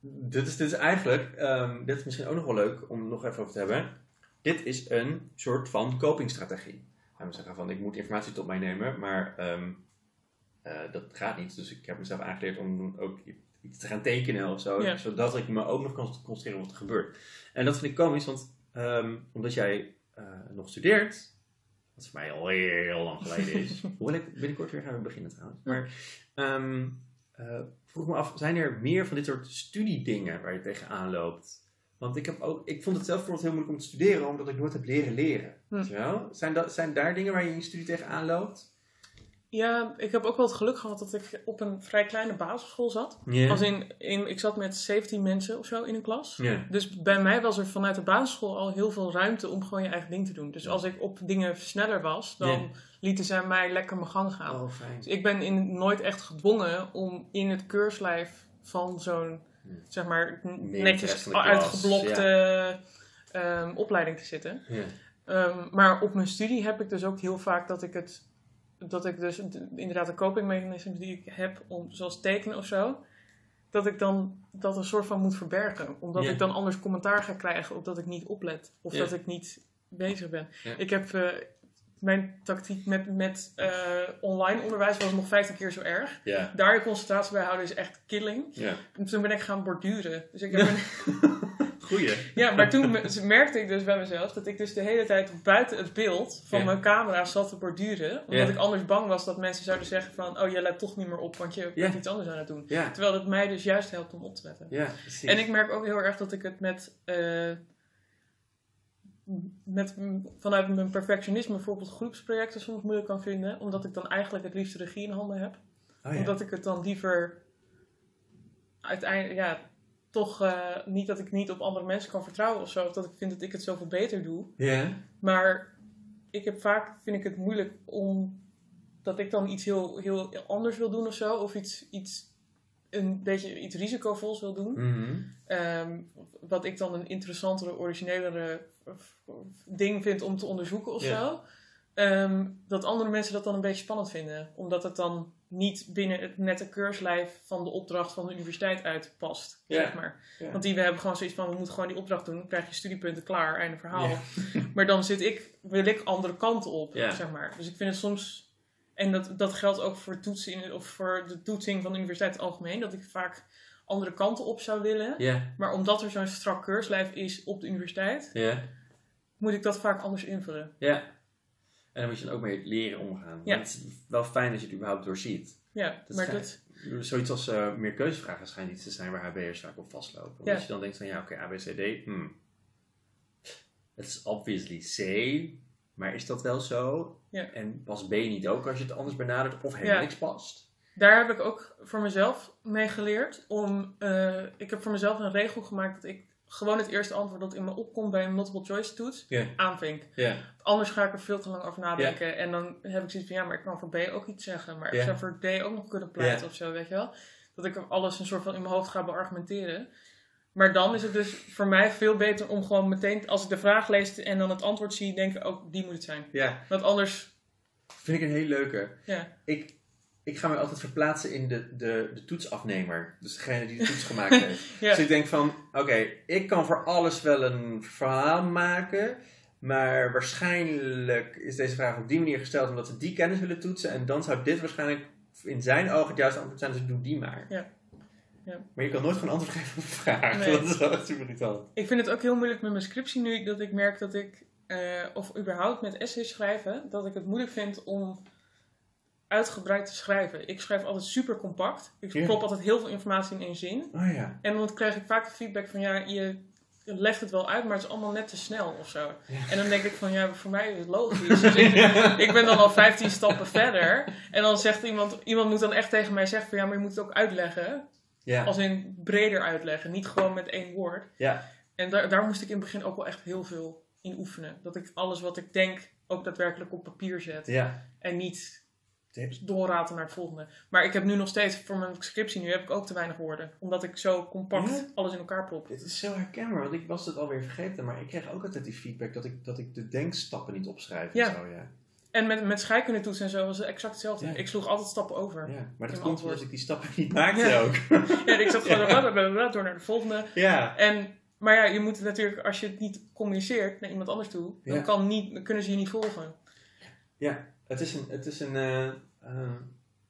dit, is, dit is eigenlijk, ehm, dit is misschien ook nog wel leuk om nog even over te hebben. Dit is een soort van copingstrategie. Gaan we zeggen van, ik moet informatie tot mij nemen, maar ehm, eh, dat gaat niet. Dus ik heb mezelf aangeleerd om ook iets te gaan tekenen of zo, Ja. zodat ik me ook nog kan concentreren op wat er gebeurt. En dat vind ik komisch, want ehm, omdat jij eh, nog studeert, wat voor mij al heel lang geleden is. Hoewel ik binnenkort weer gaan beginnen trouwens. Maar ehm, eh, vroeg me af, zijn er meer van dit soort studiedingen waar je tegenaan loopt? Want ik, heb ook, ik vond het zelf bijvoorbeeld heel moeilijk om te studeren, omdat ik nooit heb leren leren. Hm. Zijn, dat, zijn daar dingen waar je in je studie tegenaan loopt? Ja, ik heb ook wel het geluk gehad dat ik op een vrij kleine basisschool zat. Als in, in, ik zat met 17 mensen of zo in een klas. Dus bij mij was er vanuit de basisschool al heel veel ruimte om gewoon je eigen ding te doen. Dus als ik op dingen sneller was, dan lieten zij mij lekker mijn gang gaan. Oh. Dus ik ben in, nooit echt gedwongen om in het keurslijf van zo'n, zeg maar, netjes uitgeblokte ehm, opleiding te zitten. Ehm, maar op mijn studie heb ik dus ook heel vaak dat ik het, dat ik dus inderdaad de copingmechanismes die ik heb, om, zoals tekenen of zo, dat ik dan dat een soort van moet verbergen. Omdat ik dan anders commentaar ga krijgen op dat ik niet oplet. Of dat ik niet bezig ben. Ik heb eh, mijn tactiek met, met eh, online onderwijs was nog 15 keer zo erg. Daar je concentratie bij houden is echt killing. toen ben ik gaan borduren. Dus ik heb een, Goeie. ja, maar toen me- merkte ik dus bij mezelf dat ik dus de hele tijd buiten het beeld van Ja. mijn camera zat te borduren. Omdat Ja. ik anders bang was dat mensen zouden zeggen van, oh jij let toch niet meer op, want je bent iets anders aan het doen. Terwijl het mij dus juist helpt om op te letten. Ja, precies. En ik merk ook heel erg dat ik het met, eh, met vanuit mijn perfectionisme bijvoorbeeld groepsprojecten soms moeilijk kan vinden. Omdat ik dan eigenlijk het liefst regie in handen heb. Oh, ja. Omdat ik het dan liever uiteindelijk, ja, toch eh, niet dat ik niet op andere mensen kan vertrouwen of zo. Of dat ik vind dat ik het zoveel beter doe. Ja. Maar ik heb vaak, vind ik het moeilijk om, dat ik dan iets heel, heel anders wil doen of zo. Of iets, iets, een beetje iets risicovols wil doen. Mhm. Ehm, wat ik dan een interessantere, originelere ding vind om te onderzoeken of zo. Ehm, dat andere mensen dat dan een beetje spannend vinden. Omdat het dan niet binnen het nette keurslijf van de opdracht van de universiteit uitpast. Ja. Zeg maar. Ja. Want die we hebben gewoon zoiets van, we moeten gewoon die opdracht doen. Dan krijg je studiepunten klaar, einde verhaal. Ja. Maar dan zit ik, wil ik andere kanten op, zeg maar. Dus ik vind het soms... En dat, dat geldt ook voor, toetsen in, of voor de toetsing van de universiteit in het algemeen. Dat ik vaak andere kanten op zou willen. Maar omdat er zo'n strak keurslijf is op de universiteit, moet ik dat vaak anders invullen. Ja. En daar moet je dan ook mee leren omgaan. Ja. Maar het is wel fijn dat je het überhaupt doorziet. Ja, Dat maar schijnt- dat, Zoiets als eh, meer keuzevragen schijnt iets te zijn waar HB'ers vaak op vastlopen. Omdat Ja. je dan denkt van ja, oké, A, B, C, D. Hmm. Het is obviously C, maar is dat wel zo? Ja. En past B niet ook als je het anders benadert of helemaal Ja. niks past? daar heb ik ook voor mezelf mee geleerd. Om, eh, ik heb voor mezelf een regel gemaakt dat ik gewoon het eerste antwoord dat in me opkomt bij een multiple choice toets Ja. aanvink. Anders ga ik er veel te lang over nadenken. En dan heb ik zoiets van, ja, maar ik kan voor B ook iets zeggen. Maar ik zou voor D ook nog kunnen pleiten of zo, weet je wel. Dat ik alles een soort van in mijn hoofd ga beargumenteren. Maar dan is het dus voor mij veel beter om gewoon meteen, als ik de vraag lees en dan het antwoord zie, denk ik ook, die moet het zijn. Ja, Want anders, vind ik een heel leuke. ja, Ik, ik ga me altijd verplaatsen in de, de, de toetsafnemer. Dus degene die de toets gemaakt heeft. ja, Dus ik denk van, oké, ik kan voor alles wel een verhaal maken. Maar waarschijnlijk is deze vraag op die manier gesteld omdat ze die kennis willen toetsen. En dan zou dit waarschijnlijk in zijn ogen het juiste antwoord zijn. Dus doe die maar. Ja. Ja. Maar je kan nooit gewoon antwoord geven op een vraag. Nee. Dat is wel super irritant. Ik vind het ook heel moeilijk met mijn scriptie nu, dat ik merk dat ik, eh, of überhaupt met essays schrijven, dat ik het moeilijk vind om uitgebreid te schrijven. Ik schrijf altijd super compact. Ik Ja. klop altijd heel veel informatie in één zin. Oh ja. En dan krijg ik vaak de feedback van, ja, je legt het wel uit, maar het is allemaal net te snel of zo. En dan denk ik van, ja, voor mij is het logisch. Dus ik, ik ben dan al 15 stappen verder. En dan zegt iemand, iemand moet dan echt tegen mij zeggen van, ja, maar je moet het ook uitleggen. Ja. Als in breder uitleggen, niet gewoon met één woord. Ja. En daar, daar moest ik in het begin ook wel echt heel veel in oefenen. Dat ik alles wat ik denk ook daadwerkelijk op papier zet. Ja. En niet Tips. doorraten naar het volgende. Maar ik heb nu nog steeds, voor mijn scriptie nu, heb ik ook te weinig woorden. Omdat ik zo compact Ja? alles in elkaar plop. Dit is zo herkenbaar, want ik was het alweer vergeten. Maar ik kreeg ook altijd die feedback dat ik, dat ik de denkstappen niet opschrijf. Ja. En zo, ja. En met, met scheikunde toetsen en zo was het exact hetzelfde. Ja. Ik sloeg altijd stappen over. ja. Maar dat komt omdat ik die stappen niet maakte ook. Ja, ik zat gewoon blablabla door naar de volgende. ja. En, maar ja, je moet natuurlijk, als je het niet communiceert naar iemand anders toe, dan, Ja. kan niet, dan kunnen ze je niet volgen. Ja, het is een. Het is een eh, eh,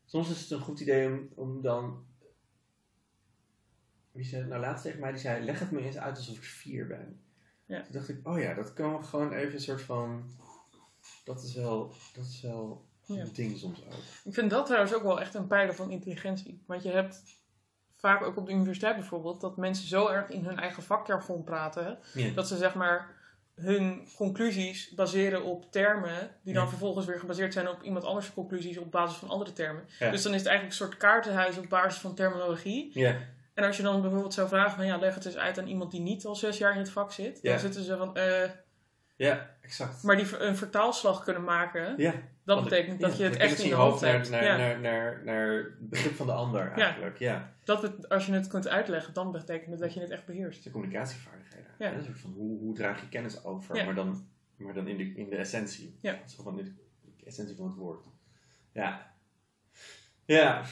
soms is het een goed idee om, om dan. Wie zei het nou laatst tegen mij? Die zei: leg het me eens uit alsof ik vier ben. Ja. Toen dacht ik: oh ja, dat kan gewoon even een soort van. Dat is wel, dat is wel Ja. een ding soms ook. Ik vind dat trouwens ook wel echt een pijler van intelligentie. Want je hebt vaak ook op de universiteit bijvoorbeeld, dat mensen zo erg in hun eigen vakjargon praten, Ja. dat ze zeg maar hun conclusies baseren op termen, die dan Ja. vervolgens weer gebaseerd zijn op iemand anders conclusies op basis van andere termen. Ja. Dus dan is het eigenlijk een soort kaartenhuis op basis van terminologie. Ja. En als je dan bijvoorbeeld zou vragen van ja, leg het eens uit aan iemand die niet al zes jaar in het vak zit, dan zitten ze van eh, ja, exact. maar die een vertaalslag kunnen maken, ja. dat betekent dat ja, je het echt in je hoofd naar, hebt. naar, ja. naar, naar, naar het begrip van de ander eigenlijk. Ja. Dat het, als je het kunt uitleggen, dan betekent het dat je het echt beheerst. De communicatievaardigheden. Ja. Een soort van hoe, hoe draag je kennis over, maar dan, maar dan in, de, in de essentie. Ja. Zo van de, de essentie van het woord. Ja. Ja.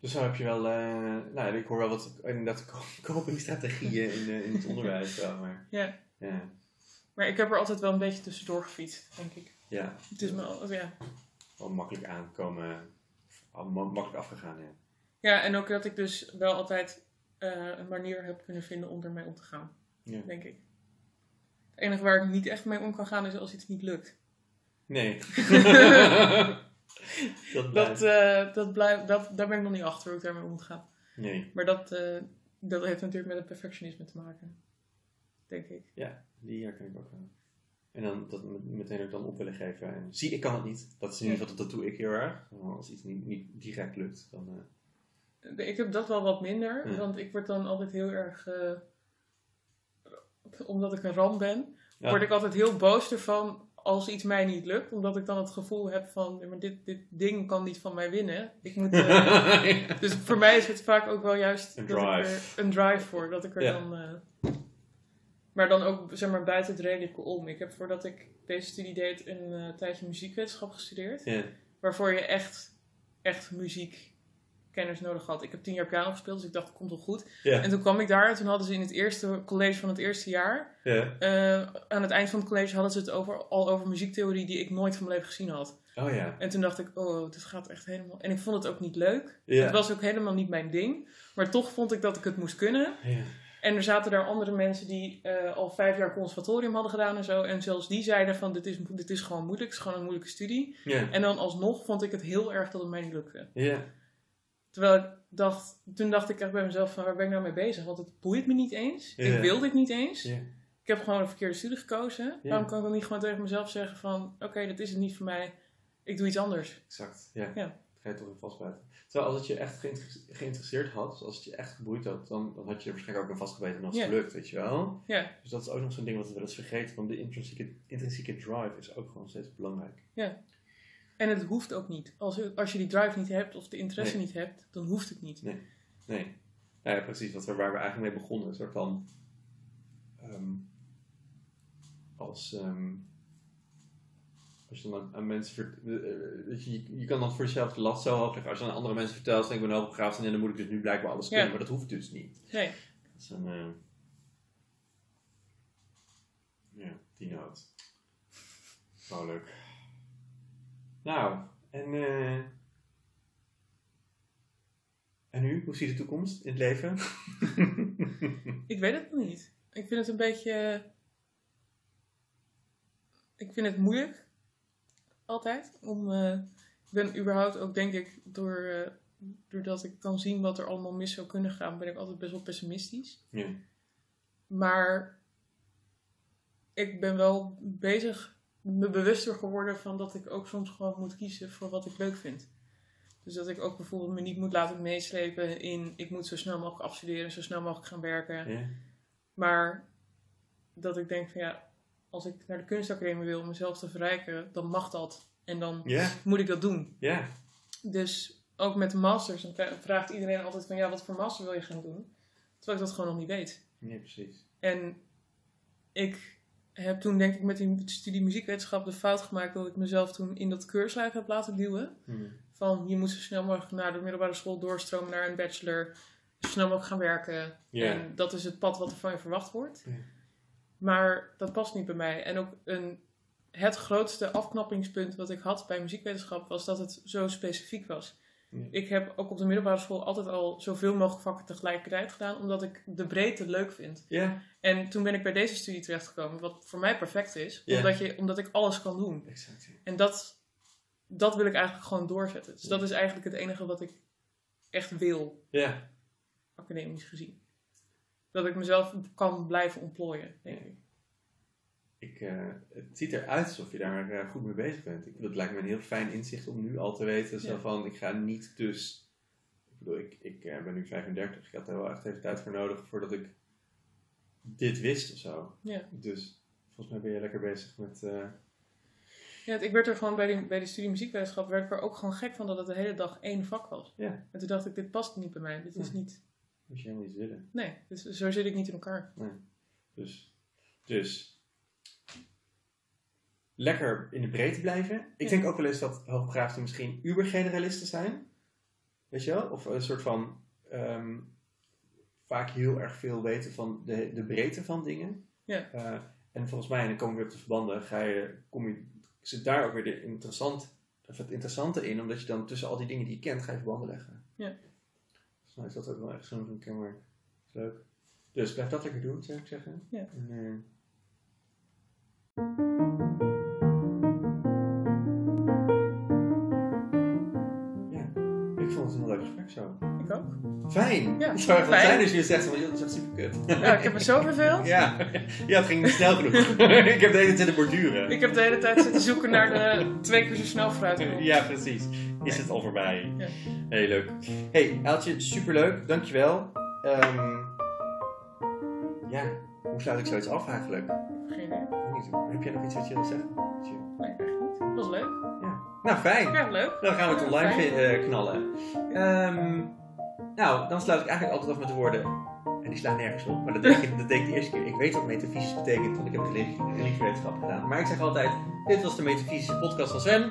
Dus zo heb je wel, eh, nou ik hoor wel wat inderdaad copingstrategieën in, eh, in het onderwijs. Maar, Ja. Ja. Maar ik heb er altijd wel een beetje tussendoor gefietst, denk ik. ja, Het is me al, ja. wel makkelijk aankomen, makkelijk afgegaan. Ja. ja, en ook dat ik dus wel altijd eh, een manier heb kunnen vinden om ermee om te gaan, Ja. denk ik. Het enige waar ik niet echt mee om kan gaan is als iets niet lukt. Nee. dat blijft. Dat, eh, dat blijf, dat, daar ben ik nog niet achter hoe ik daarmee om moet gaan. Nee. Maar dat, eh, dat heeft natuurlijk met het perfectionisme te maken. Denk ik. Ja, die herken ik ook wel. En dan dat met- meteen ook dan op willen geven. En zie, ik kan het niet. Dat is in ieder geval, dat doe ik heel erg. Als iets niet, niet direct lukt, dan... eh, Ik heb dat wel wat minder, Ja. want ik word dan altijd heel erg. eh, omdat ik een ram ben, Ja. word ik altijd heel boos ervan als iets mij niet lukt. Omdat ik dan het gevoel heb van: "Ja, maar dit, dit ding kan niet van mij winnen. Ik moet, eh, dus voor mij is het vaak ook wel juist Een dat ik drive. er een drive voor. Dat ik er dan. Maar dan ook zeg maar buiten het redelijke om. Ik heb voordat ik deze studie deed een eh, tijdje muziekwetenschap gestudeerd waarvoor je echt, echt muziekkennis nodig had. Ik heb tien jaar piano gespeeld, dus ik dacht, het komt wel goed. En toen kwam ik daar en toen hadden ze in het eerste college van het eerste jaar, ja. eh, aan het eind van het college hadden ze het over, al over muziektheorie die ik nooit van mijn leven gezien had. Oh ja. En toen dacht ik, oh, dit gaat echt helemaal... En ik vond het ook niet leuk. Het was ook helemaal niet mijn ding. Maar toch vond ik dat ik het moest kunnen. En er zaten daar andere mensen die eh, al vijf jaar conservatorium hadden gedaan en zo. En zelfs die zeiden van, dit is, dit is gewoon moeilijk. Het is gewoon een moeilijke studie. En dan alsnog vond ik het heel erg dat het mij niet lukte. Terwijl ik dacht, toen dacht ik echt bij mezelf van, waar ben ik nou mee bezig? Want het boeit me niet eens. Ik wil dit niet eens. Ik heb gewoon een verkeerde studie gekozen. Waarom kan ik dan niet gewoon tegen mezelf zeggen van... Oké, dat is het niet voor mij. Ik doe iets anders. Exact, ja. Ja. Toch in vastbijten. Terwijl als het je echt geïnter- geïnteresseerd had, dus als het je echt geboeid had, dan, dan had je er waarschijnlijk ook in vastgebeten en het Ja. gelukt, weet je wel. Ja, Dus dat is ook nog zo'n ding wat we wel eens vergeten, want de intrinsieke, intrinsieke drive is ook gewoon steeds belangrijk. en het hoeft ook niet. Als, als je die drive niet hebt of de interesse Nee. niet hebt, dan hoeft het niet. Nee. Ja, ja, precies. Wat we, waar we eigenlijk mee begonnen. Een soort van... ehm, als... ehm, als je dan aan, aan mensen... eh, je, je, kan dan voor jezelf de lat zo hoog leggen. Als je aan andere mensen vertelt, van, ik ben hoogbegaafd en dan moet ik dus nu blijkbaar alles kunnen. Ja. Maar dat hoeft dus niet. Nee. Dat is een... eh, ja, die noot. Oh, leuk. Nou, en... eh, en nu? Hoe ziet de toekomst in het leven? Ik weet het nog niet. Ik vind het een beetje... Ik vind het moeilijk. Altijd. Om, eh, ik ben überhaupt ook, denk ik, door, eh, doordat ik kan zien wat er allemaal mis zou kunnen gaan, ben ik altijd best wel pessimistisch. ja. Maar ik ben wel bezig, me bewuster geworden van dat ik ook soms gewoon moet kiezen voor wat ik leuk vind. Dus dat ik ook bijvoorbeeld me niet moet laten meeslepen in ik moet zo snel mogelijk afstuderen, zo snel mogelijk gaan werken. Ja. Maar dat ik denk van ja, als ik naar de kunstacademie wil om mezelf te verrijken, dan mag dat. En dan moet ik dat doen. Ja. Dus ook met de masters, dan vra- vraagt iedereen altijd van ja, wat voor master wil je gaan doen? Terwijl ik dat gewoon nog niet weet. Nee, precies. En ik heb toen denk ik met die studie muziekwetenschap de fout gemaakt dat ik mezelf toen in dat keurslijf heb laten duwen. Hm. Van je moet zo snel mogelijk naar de middelbare school doorstromen naar een bachelor. Zo snel mogelijk gaan werken. En dat is het pad wat er van je verwacht wordt. Maar dat past niet bij mij. En ook een, het grootste afknappingspunt wat ik had bij muziekwetenschap was dat het zo specifiek was. Ja. Ik heb ook op de middelbare school altijd al zoveel mogelijk vakken tegelijkertijd gedaan, omdat ik de breedte leuk vind. Ja. En toen ben ik bij deze studie terechtgekomen, wat voor mij perfect is, Ja. omdat, je, omdat ik alles kan doen. Exact. ja. En dat, dat wil ik eigenlijk gewoon doorzetten. Dus dat is eigenlijk het enige wat ik echt wil, Ja. academisch gezien. Dat ik mezelf kan blijven ontplooien, denk ik. Ik, eh, het ziet eruit alsof je daar eh, goed mee bezig bent. Ik, dat lijkt me een heel fijn inzicht om nu al te weten. Zo Ja. van, ik ga niet dus... Ik bedoel, ik, ik eh, ben nu 35. Ik had er wel echt even tijd voor nodig voordat ik dit wist of zo. Ja. Dus volgens mij ben je lekker bezig met... Ja, ik werd er gewoon bij de, bij de studie muziekwetenschap werd ik er ook gewoon gek van dat het de hele dag één vak was. Ja. En toen dacht ik, dit past niet bij mij. Dit is Ja. niet... moet je helemaal iets willen. Nee, dus, zo zit ik niet in elkaar. Dus, dus lekker in de breedte blijven. Ik Ja. denk ook wel eens dat hoogbegaafden misschien ubergeneralisten zijn. Weet je wel? Of een soort van ehm, vaak heel erg veel weten van de, de breedte van dingen. Ja. Eh, en volgens mij, en dan kom ik weer op de verbanden, ga je, kom je, zit daar ook weer de interessant, of het interessante in, omdat je dan tussen al die dingen die je kent, ga je verbanden leggen. Ja. Volgens mij is dat ook wel echt zo'n kenmerk. Is leuk. Dus blijf dat lekker doen, zou ik zeggen. Ja. En, eh, ja, ik vond het een heel leuk gesprek zo. Ik ook. Fijn! Ja, het zou echt wel fijn. zijn als je zegt van, joh, dat is echt super kut. Ja, ik heb me zo verveeld. Ja, ja het ging niet snel genoeg. ik heb de hele tijd zitten borduren. Ik heb de hele tijd zitten zoeken naar de twee keer zo snel vooruit. Ja, precies. Is het al voorbij? Ja. Heel leuk. Hey, Eltje, superleuk. Dankjewel. Ehm ja, hoe sluit ik zoiets af eigenlijk? Geen idee. Heb jij nog iets wat je wil zeggen? Nee, echt niet. Dat was leuk. Ja. Nou, fijn. Ja, leuk. Dan gaan we het online eh, knallen. Ehm, nou, dan sluit ik eigenlijk altijd af met de woorden. En die slaan nergens op. Maar dat deed, ik, dat deed ik de eerste keer. Ik weet wat metafysisch betekent, want ik heb religie- religiewetenschap gedaan. Maar ik zeg altijd: Dit was de metafysische podcast van Sven.